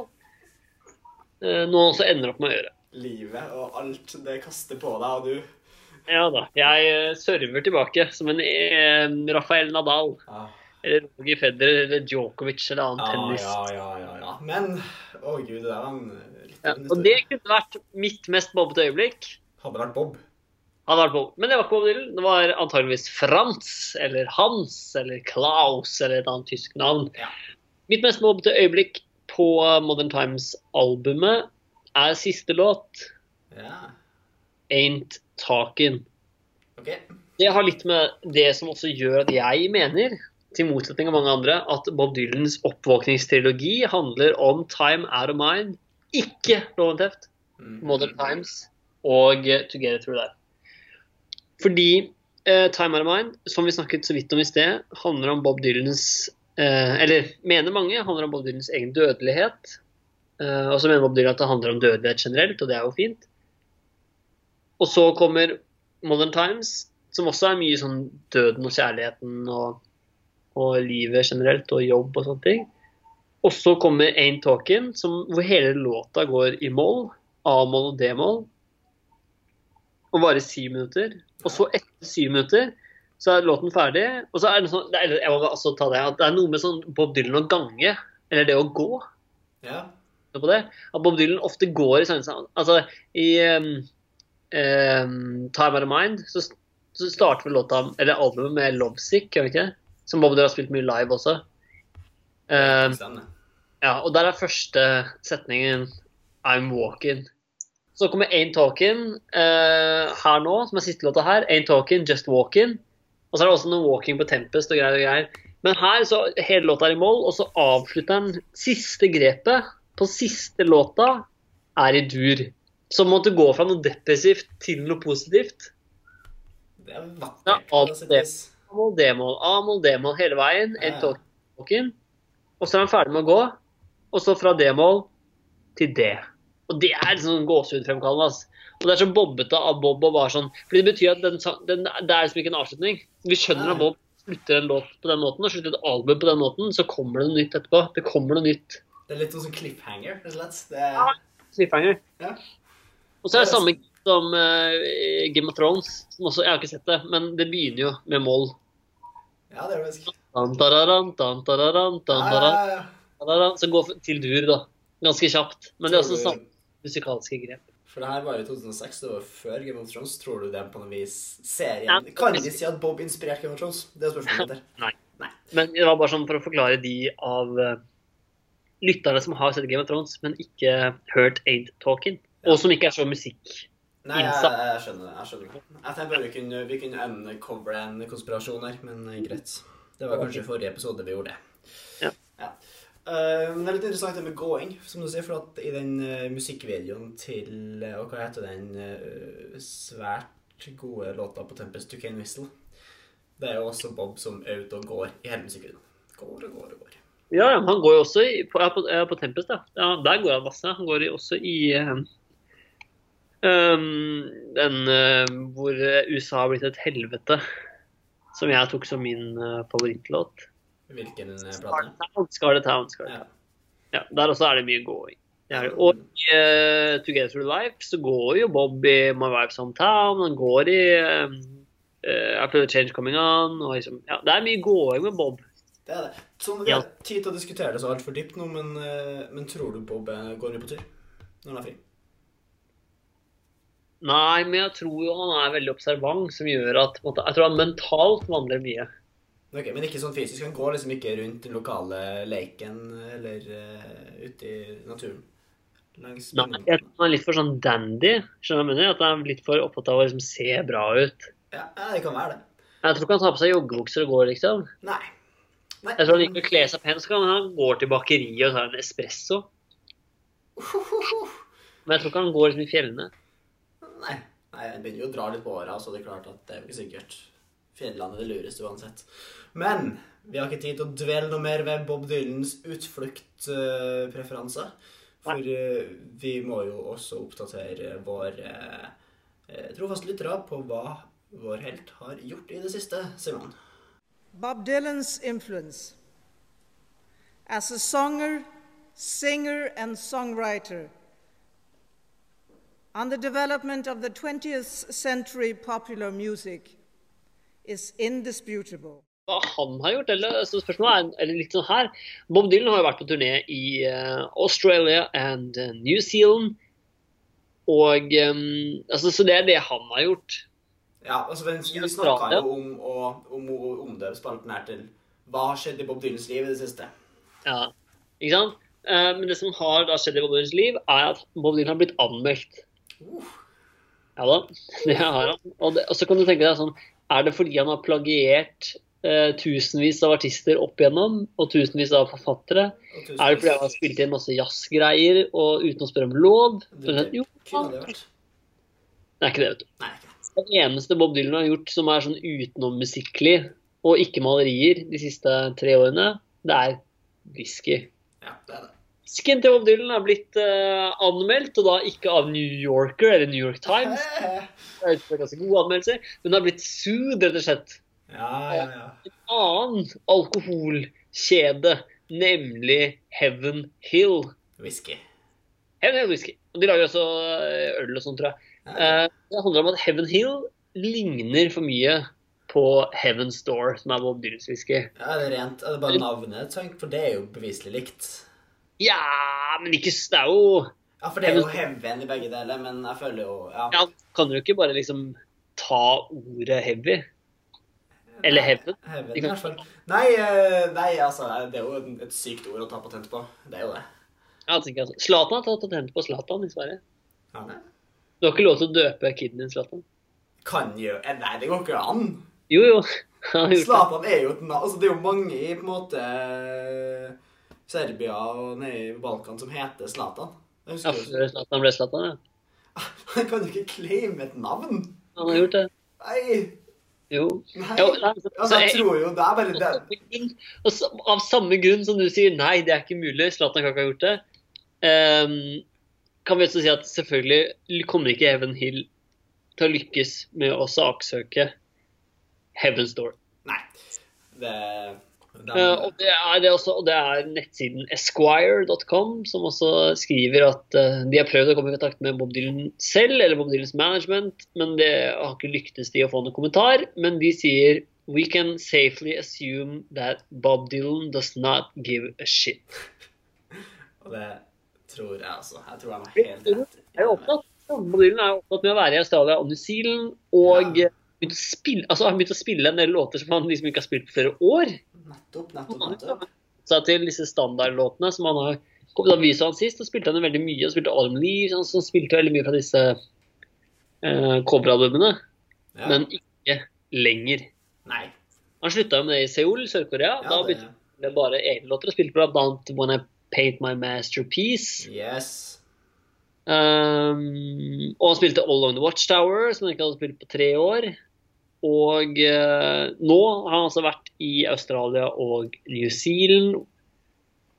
Eh, Noe han også ender opp med å gjøre. Livet og alt det kaster på deg, og du Ja da. Jeg eh, server tilbake som en eh, Rafael Nadal. ah. Eller Roger Federer eller Djokovic eller annen ah, tennis. ja, ja, ja, ja. Men Å gud, det der var en litt Ja, og det kunne vært mitt mest bobbete øyeblikk. Hadde vært Bob. Hadde vært Bob. Men det var ikke Bob Dylan. Det var antageligvis Frans eller Hans eller Klaus eller et annet tysk navn. Ja. Mitt mest bobbete øyeblikk på Modern Times-albumet er siste låt, Ja. 'Ain't Talking. Okay. Det har litt med det som også gjør at jeg mener, til motsetning av mange andre, at Bob Dylans oppvåkningstrilogi handler om Time Out of Mind, ikke Loven Teft. Mm. Modern Times og Together Through Life. Fordi eh, Time Out of Mind, som vi snakket så vidt om i sted, handler om Bob Dylans Eller mener mange handler om Bob Dylans egen dødelighet. Eh, og så mener Bob Dylan at det handler om dødelighet generelt, og det er jo fint. Og så kommer Modern Times, som også er mye sånn døden og kjærligheten og, og livet generelt og jobb og sånne ting. Og så kommer Ain't Talkin', hvor hele låta går i moll. A-moll og D-moll. Og varer syv minutter. Og så etter syv minutter så er låten ferdig. Og så er det sånn det er, Jeg må også ta det at det er noe med sånn Bob Dylan å gange, eller det å gå. Ja. på det, At Bob Dylan ofte går i sånne Altså, i um, um, Time Out of Mind så, så starter vel låta, eller albumet med Lovesick, gjør det ikke? Som Bob Dylan har spilt mye live også. Um, ja, og der er første setningen I'm walking. Så kommer Ain't Talking uh, her nå, som er siste låta her. Ain't Talking, Just Walking. Og så er det også noe walking på Tempest og greier og greier. Men her så hele låta er i moll, og så avslutter den siste grepet på siste låta er i dur. Så måtte gå fra noe depressivt til noe positivt. Det er Ja, vakkert. A-moll, D-moll, A-moll, D-moll hele veien. Ja. Talking. Og så er han ferdig med å gå. Og så fra D-moll til D. Og det er sånn gåsehudfremkallende. Altså. Og det er så bobbete av Bob å bare sånn Fordi det betyr at den, den, det er liksom ikke en avslutning. Vi skjønner at Bob slutter en låt på den måten og slutter et album på den måten, så kommer det noe nytt etterpå. Det kommer noe nytt. Det er litt sånn cliffhanger, rett og slett. Er, Ja. Cliffhanger. Ja. Og så er det samme som uh, Game of Thrones. Som også, jeg har ikke sett det, men det begynner jo med moll. ja, det er det faktisk. Som dararan, dan, dararan, dan, Ja, dararan. ja, ja. Da-da-da, Så gå til dur, da. Ganske kjapt. Men det er også samme musikalske grep. For det her var jo i 2006, det var før Game of Thrones. Tror du det på noe vis serien Ja. Kan de si at Bob inspirerte Game of Thrones? Det er spørsmålet mitt. Nei. Men det var bare sånn for å forklare de av eh, lytterne som har sett Game of Thrones, men ikke hørt Aid Talking. Ja. Og som ikke er så musikk. Nei, jeg, jeg skjønner. Jeg skjønner. Jeg tenkte bare vi kunne, vi kunne uncovere en konspirasjon her, men eh, greit. Det var kanskje i forrige episode vi gjorde det. Ja. Eh, men det er litt interessant det med gåing, som du sier, for at i den uh, musikkvideoen til uh, hva heter den svært gode låta på Tempest, To Cane Whistle? Det er jo også Bob som er ute og går i hele musikkvideoen. Går og går og går. Ja, han går jo også i, på, på, på Tempest, ja. ja. Der går han masse. Han går også i um, den hvor USA har blitt et helvete, som jeg tok som min favorittlåt. Hvilken eh, plate? Scarlet Town, Scarlet Town. Ja. Ja, der også er det mye gåing. Og i uh, Together Through Life så går jo Bob i My Wife's Hometown. Han går i uh, After the Change Coming On. Og liksom, ja, det er mye gåing med Bob. Det er det. Sånn, vi Ja. har tid til å diskutere det så altfor dypt nå, men, eh, men tror du Bob eh, går mye på tur når han er fri? Nei, men jeg tror jo han er veldig observant, som gjør at på en måte, Jeg tror han mentalt vandrer mye. Ok, Men ikke sånn fysisk? Han går liksom ikke rundt den lokale leken eller uh, ute i naturen? Langs Nei, jeg tror han er litt for sånn dandy. Skjønner du? At han er litt for opptatt av å liksom se bra ut. Ja, det kan være det. Jeg tror ikke han tar på seg joggebukser og går, liksom. Nei. Nei. Jeg tror han liker å kle seg pent, så kan han gå til bakeriet og ta en espresso. Men jeg tror ikke han går liksom i fjellene. Nei. Nei, jeg begynner jo å dra litt på åra, så det er klart at det er jo ikke sikkert er det lureste uansett. Men vi har ikke tid til å dvele noe mer ved Bob Dylans utfluktpreferanse. For eh, vi må jo også oppdatere våre eh, trofaste lyttere på hva vår helt har gjort i det siste, Simon. Bob Dylan's influence as a songer, singer, and songwriter on the development of the 20th century popular music is indisputable. Hva han har gjort, eller så spørsmålet er eller litt sånn her. Bob Dylan har jo vært på turné i eh, Australia and eh, New Zealand. Og um, altså, Så det er det han har gjort. Ja, altså, vi, vi snakka jo om å om, å omdøpe spalten her til Hva har skjedd i Bob Dylans liv i det siste? Ja, ikke sant? Eh, men det som har da skjedd i Bob Dylans liv, er at Bob Dylan har blitt anmeldt. Uh, Ja da, det har han. Og, det, og så kan du tenke deg sånn Er det fordi han har plagiert eh, tusenvis av artister opp igjennom, og tusenvis av forfattere? Tusenvis. Er det fordi han har spilt inn masse jazzgreier og uten å spørre om lov? Det det jo, det er ikke det, vet du. Nei. Det eneste Bob Dylan har gjort som er sånn utenommusikkelig, og ikke malerier, de siste tre årene, det er whisky. Ja, det er det. Whiskyen til Bob Dylan er blitt uh, anmeldt, og da ikke av New Yorker eller New York Times. Det er ganske gode anmeldelser, men det har blitt sued, rett og slett. Ja, ja, ja. En annen alkoholkjede, nemlig Heaven Hill. Whisky. Heaven Hill Whisky. Og de lager også eh, øl og sånn, tror jeg. Eh, Det handler om at Heaven Hill ligner for mye på Heaven Store, som er Bob Dylans whisky. Ja, er det? Er bare navnet? For det er jo beviselig likt. Ja, men ikke Det er jo Ja, for det er jo heavy i begge deler, men jeg føler jo Ja. Ja, kan du ikke bare liksom ta ordet heavy? Eller heaven? Heaven, i hvert fall. Nei, eh, nei, altså, det er jo et sykt ord å ta patent på. Det er jo det. Ja, tenker jeg. Zlatan har tatt patent på Zlatan i Sverige. Ja, nei. Du har ikke lov til å døpe kiden din Zlatan. Kan jo eh, Nei, det går ikke an. Jo, jo. Zlatan er jo et navn Altså, det er jo mange i på en måte eh, Serbia og nede i Balkan som heter Zlatan. Ja, før Zlatan ble Zlatan, ja. Han kan jo ikke claime et navn. Han har gjort det. Nei. Jo. Nei. Jo, Altså, jeg jeg- tror jo det er bare det. Og av samme grunn som du sier nei, det er ikke mulig, Zlatan kan ikke ha gjort det, um, kan vi også si at selvfølgelig kommer ikke Even Hill til å lykkes med å saksøke Heaven's Door. Nei. Det, Eh, og, det er det også, og det er nettsiden esquire.com som også skriver at uh, de har prøvd å komme i kontakt med Bob Dylan selv, eller Bob Dylans management, men det har ikke lyktes de å få noen kommentar. Men de sier We can safely assume that Bob Dylan does not give a shit. Og det tror jeg altså. Jeg tror han har helt rett. er jo opptatt. Bob Dylan er opptatt med å være i Australia og New Zealand, og Ja. begynt å spille, altså, han har begynt å spille en del låter som han liksom ikke har spilt på flere år. Nettopp, nettopp, nettopp. Så til disse standardlåtene som han har Da viste han sist, og spilte han veldig mye. Han spilte Autumn så han spilte veldig mye fra disse eh, coveralbumene, Ja. men ikke lenger. Nei. Han slutta med det i Seoul, Sør-Korea. Ja, da begynte han med bare egne låter og spilte bl.a. When I Paint My Masterpiece. Yes. Um, og han spilte All Along the Watchtower, som han ikke hadde spilt på tre år. Og eh, nå har han altså vært i Australia og New Zealand,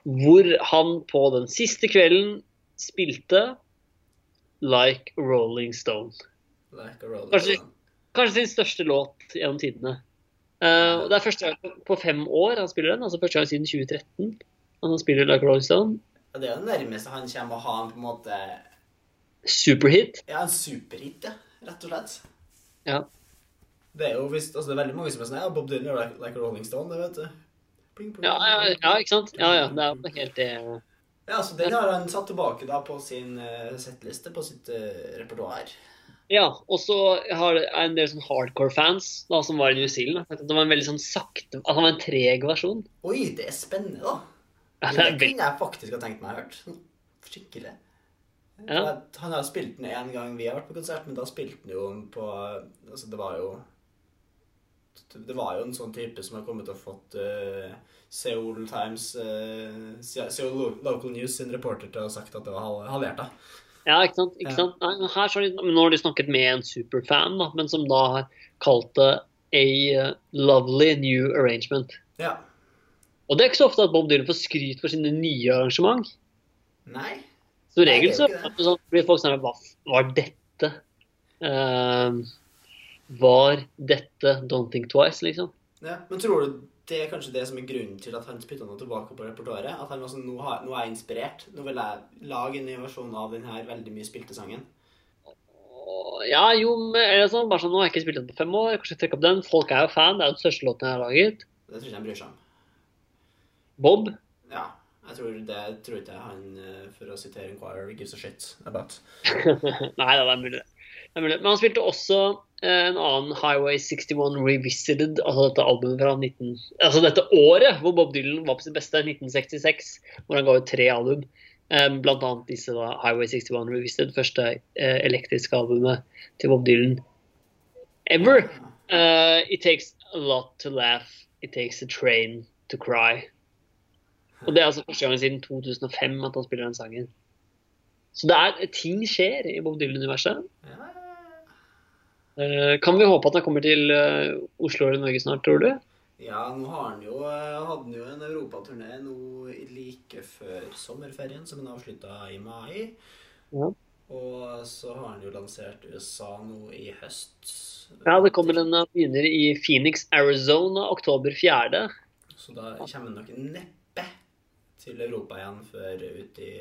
hvor han på den siste kvelden spilte Like Rolling Stone. Like a rolling Kanskje- stone. Kanskje sin største låt gjennom tidene. Uh, Det er første gang på- på fem år han spiller den, altså første gang siden 2013. Han spiller Like a Rolling Stone. Og det er jo det nærmeste han kommer å ha en på en måte Superhit. Ja, en superhit, ja. Rett og slett. Ja. Det er jo visst, altså det er veldig mange som er sånn Ja, Bob Dylan er like, like Rolling Stone, det vet du. Pling, pling, Ja, ja, ja, ikke sant? Ja, ja, det er jo helt det. Ja, så den har han satt tilbake da på sin uh, settliste, på sitt uh, repertoar. Ja, og så har det er en del sånn hardcore-fans da, som var i New Zealand. da, Det var en veldig sånn sakte At han var en treg versjon. Oi, det er spennende, da. Ja, det det er veldig, kunne jeg faktisk ha tenkt meg å hørt. Sånn Skikkelig. Ja. Han har spilt den en gang vi har vært på konsert, men da spilte han jo på Altså, det var jo Det var jo en sånn type som har kommet og fått uh, Seoul Times, uh, Seoul Local News sin reporter til å ha sagt at det var hal- halvert. da. Ja, ikke sant? Ikke Ja. sant? Nei, her så de, nå har de snakket med en superfan, da, men som da har kalt det a uh, lovely new arrangement. Ja. Og det er ikke så ofte at Bob Dylan får skryt for sine nye arrangement. Nei. Som regel Nei, så sånn, blir folk sånn Hva var dette? Ehm, var dette Don't Think Twice, liksom? Ja. Men tror du det er kanskje det som er grunnen til at han spytta noe tilbake på repertoaret? At han var sånn, nå, har, nå er jeg inspirert. Nå vil jeg lage en ny versjon av denne veldig mye spilte sangen. Ja, jo, men er det sånn, bare sånn, nå har jeg ikke spilt den på fem år, kanskje trekke opp den. Folk er jo fan, det er jo den største låten jeg har laget. Det tror ikke han bryr seg om. Bob. Ja. Jeg tror det tror ikke han, eh, for å sitere Inquirer, gives a shit about. Nei, det er mulig. Det. Men han spilte også eh, en annen Highway 61 Revisited, altså dette albumet fra 19... Altså dette året hvor Bob Dylan var på sitt beste, 1966, hvor han ga ut tre album. Eh, blant annet disse da, Highway 61 Revisited, første eh, elektriske albumet til Bob Dylan ever. Uh, it takes a lot to laugh, it takes a train to cry. Og det er altså første gang siden 2005 at han spiller den sangen. Så det er, ting skjer i Bob Dylan-universet. Ja. Eh, Kan vi håpe at han kommer til eh, Oslo eller Norge snart, tror du? Ja, nå har han jo, eh, hadde han jo en europaturné nå like før sommerferien, som han avslutta i mai. Ja. Og så har han jo lansert USA nå i høst. Ja, det kommer en begynner i Phoenix, Arizona, oktober 4. Så da kommer han nok neppe til Europa igjen før ut i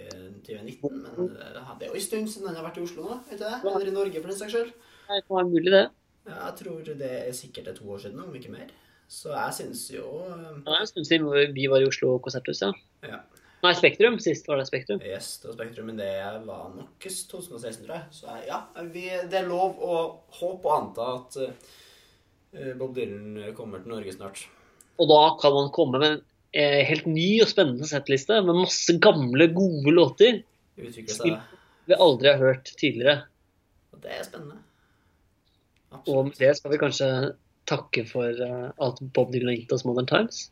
2019. Men eh, det er jo en stund siden han har vært i Oslo nå, vet du det? Eller i Norge, for den saks skyld. Det kan være mulig, det. Ja, jeg tror det er sikkert er to år siden, om ikke mer. Så jeg syns jo eh, Det er en stund siden vi var i Oslo konserthus, ja. Ja. Nei, Spektrum. Sist var det Spektrum. Yes, det var Spektrum, men det var nok 2016, tror jeg. Så ja, vi, det er lov å håpe og anta at eh, Bob Dylan kommer til Norge snart. Og da kan man komme med en eh, helt ny og spennende settliste med masse gamle, gode låter Utvikle seg. vi aldri har hørt tidligere. Og det er spennende. Og med det skal vi kanskje takke for alt at Bob Dylan har gitt oss Modern Times.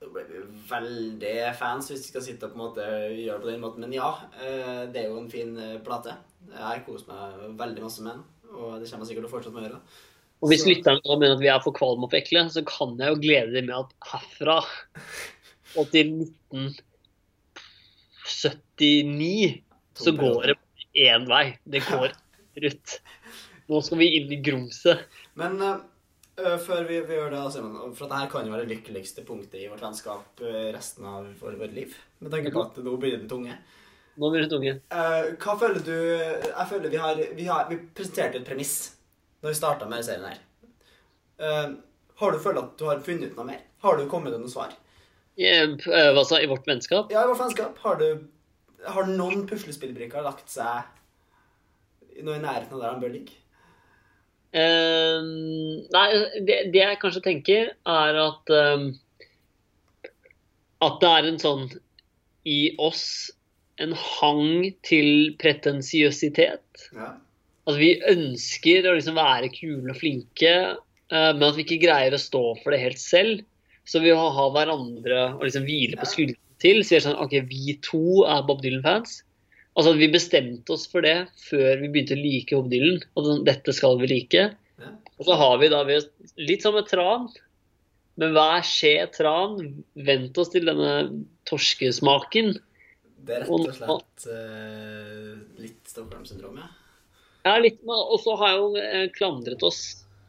Da ble vi veldig fans hvis vi skal sitte og på en måte gjøre det på den måten. Men ja, eh, det er jo en fin eh, plate. Jeg koser meg veldig masse med den. Og det kommer jeg sikkert til å fortsette med å gjøre. Og hvis lytterne mener at vi er for kvalme og for ekle, så kan jeg jo glede dem med at herfra og til 1979 så går det én vei. Det går ut. Nå skal vi inn i grumset. Men eh, før vi, vi gjør det, Simon, for at dette kan jo være det lykkeligste punktet i vårt vennskap eh, resten av vårt vårt liv, med tanke på at nå blir den tunge. Nå blir det tunge. Uh, hva føler du Jeg føler vi har Vi, har, vi presenterte et premiss da vi starta med serien her. Uh, har du følt at du har funnet ut noe mer? Har du kommet til noe svar? I, Hva sa I vårt vennskap? Ja, i vårt vennskap. Har du Har noen puslespillbrikker lagt seg noe i nærheten av der han bør ligge? Eh, nei, det, det jeg kanskje tenker, er at eh, At det er en sånn i oss en hang til pretensiøsitet. Ja. At vi ønsker å liksom være kule og flinke, uh, men at vi ikke greier å stå for det helt selv. Så vi har ha hverandre å liksom hvile på skuldrene til. Så vi er sånn OK, vi to er Bob Dylan-fans. Altså at vi bestemte oss for det før vi begynte å like Bob Dylan. Og sånn, dette skal vi like. Ja. Og så har vi da vi, litt som et tran. Men hver skje tran vent oss til denne torskesmaken. Det er rett og slett uh, litt Stockholm-syndrom, ja. Ja, litt, og så har jeg jo eh, klandret oss,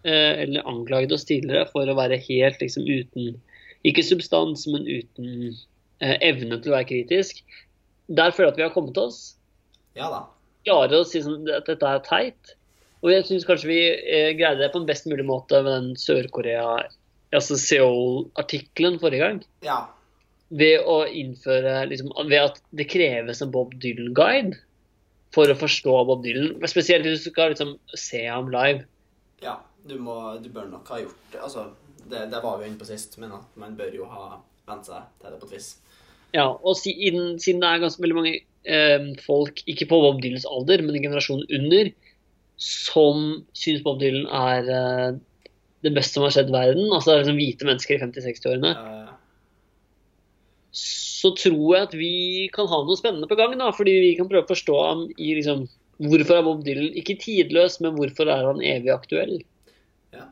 eh, eller anklaget oss tidligere, for å være helt liksom uten Ikke substans, men uten evne til å være kritisk. Der føler jeg at vi har kommet oss. Ja da. Klarer å si sånn, at dette er teit. Og jeg syns kanskje vi eh, greide det på en best mulig måte med den Sør-Korea, altså Seoul-artikkelen forrige gang. Ja. Ved å innføre liksom, Ved at det kreves en Bob Dylan-guide for å forstå Bob Dylan. Spesielt hvis du skal liksom, se ham live. Ja, du, må, du bør nok ha gjort det. Altså, det, det var vi inne på sist, men at man bør jo ha vent seg til det på et vis. Ja, og siden, siden det er ganske veldig mange eh, folk, ikke på Bob Dylans alder, men i generasjonen under, som syns Bob Dylan er eh, det beste som har skjedd i verden, altså det er liksom hvite mennesker i 50-60-årene, ja. så tror jeg at vi kan ha noe spennende på gang. da, Fordi vi kan prøve å forstå ham i liksom Hvorfor er Bob Dylan ikke tidløs, men hvorfor er han evig aktuell? Ja.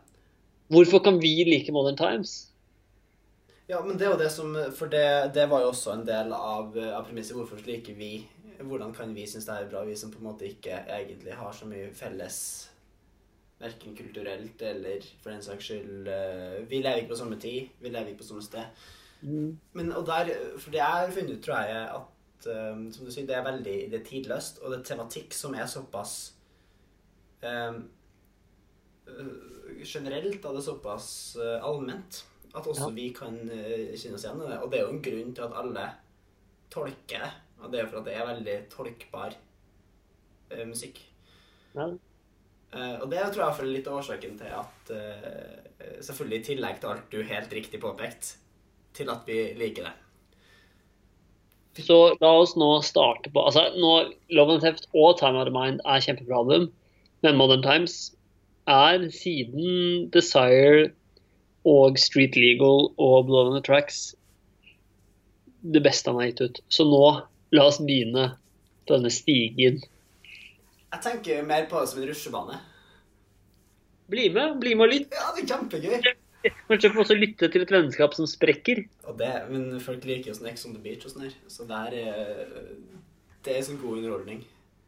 Hvorfor kan vi like Modern Times? Ja, men det er jo det som For det, det var jo også en del av, av premisset. Hvorfor liker vi Hvordan kan vi synes det er bra, vi som på en måte ikke egentlig har så mye felles Verken kulturelt eller for den saks skyld eh, Vi lever ikke på samme tid. Vi lever ikke på samme sted. Men og der For det jeg har funnet ut, tror jeg, at um, som du sier, det er veldig det er tidløst, og det er tematikk som er såpass um, Generelt er det såpass uh, allment at også Ja. vi kan eh, kjenne oss igjen i det. Og det er jo en grunn til at alle tolker det. Og det er jo for at det er veldig tolkbar uh, musikk. Ja. Uh, og det tror jeg er litt av årsaken til at uh, Selvfølgelig i tillegg til alt du helt riktig påpekt, til at vi liker det. Så la oss nå starte på altså nå, Love and Theft og Time Out of Mind er kjempebra album, men Modern Times er siden Desire og Street Legal og Blood on the Tracks det beste han har gitt ut. Så nå, la oss begynne på denne stigen. Jeg tenker mer på det som en rusjebane. Bli med, bli med og lytt. Ja, det er kjempegøy! Kanskje få også lytte til et vennskap som sprekker. Og det, men folk liker jo sånn Ex on the Beach og sånn her, så der er Det er sånn god underholdning.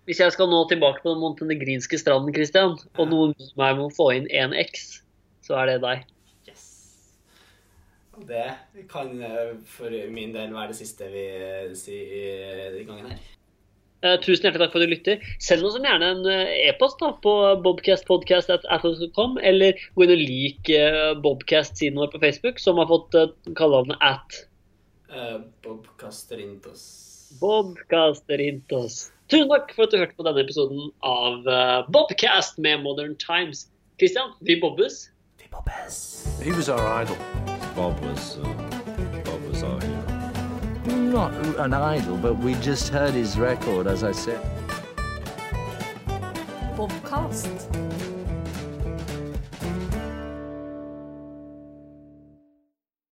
Hvis jeg skal nå tilbake på den montenegrinske stranden, Christian, og noen som jeg må få inn en X, så er det deg. Det kan eh, for min del være det siste vi eh, sier i gangen her. Eh, tusen hjertelig takk for at du lytter. Send oss gjerne en eh, e-post da på bobcastpodcast.com, eller gå inn og lik eh, Bobcast-siden vår på Facebook, som har fått kallenavnet at Uh, Bobcasterintos. Bobcasterintos. Tusen takk for at du hørte på denne episoden av eh, Bobcast med Modern Times. Christian, vi bobbes. Vi bobbes. He was our idol. Bob was uh, Bob was our hero. Not an idol, but we just heard his record, as I said. Bobcast.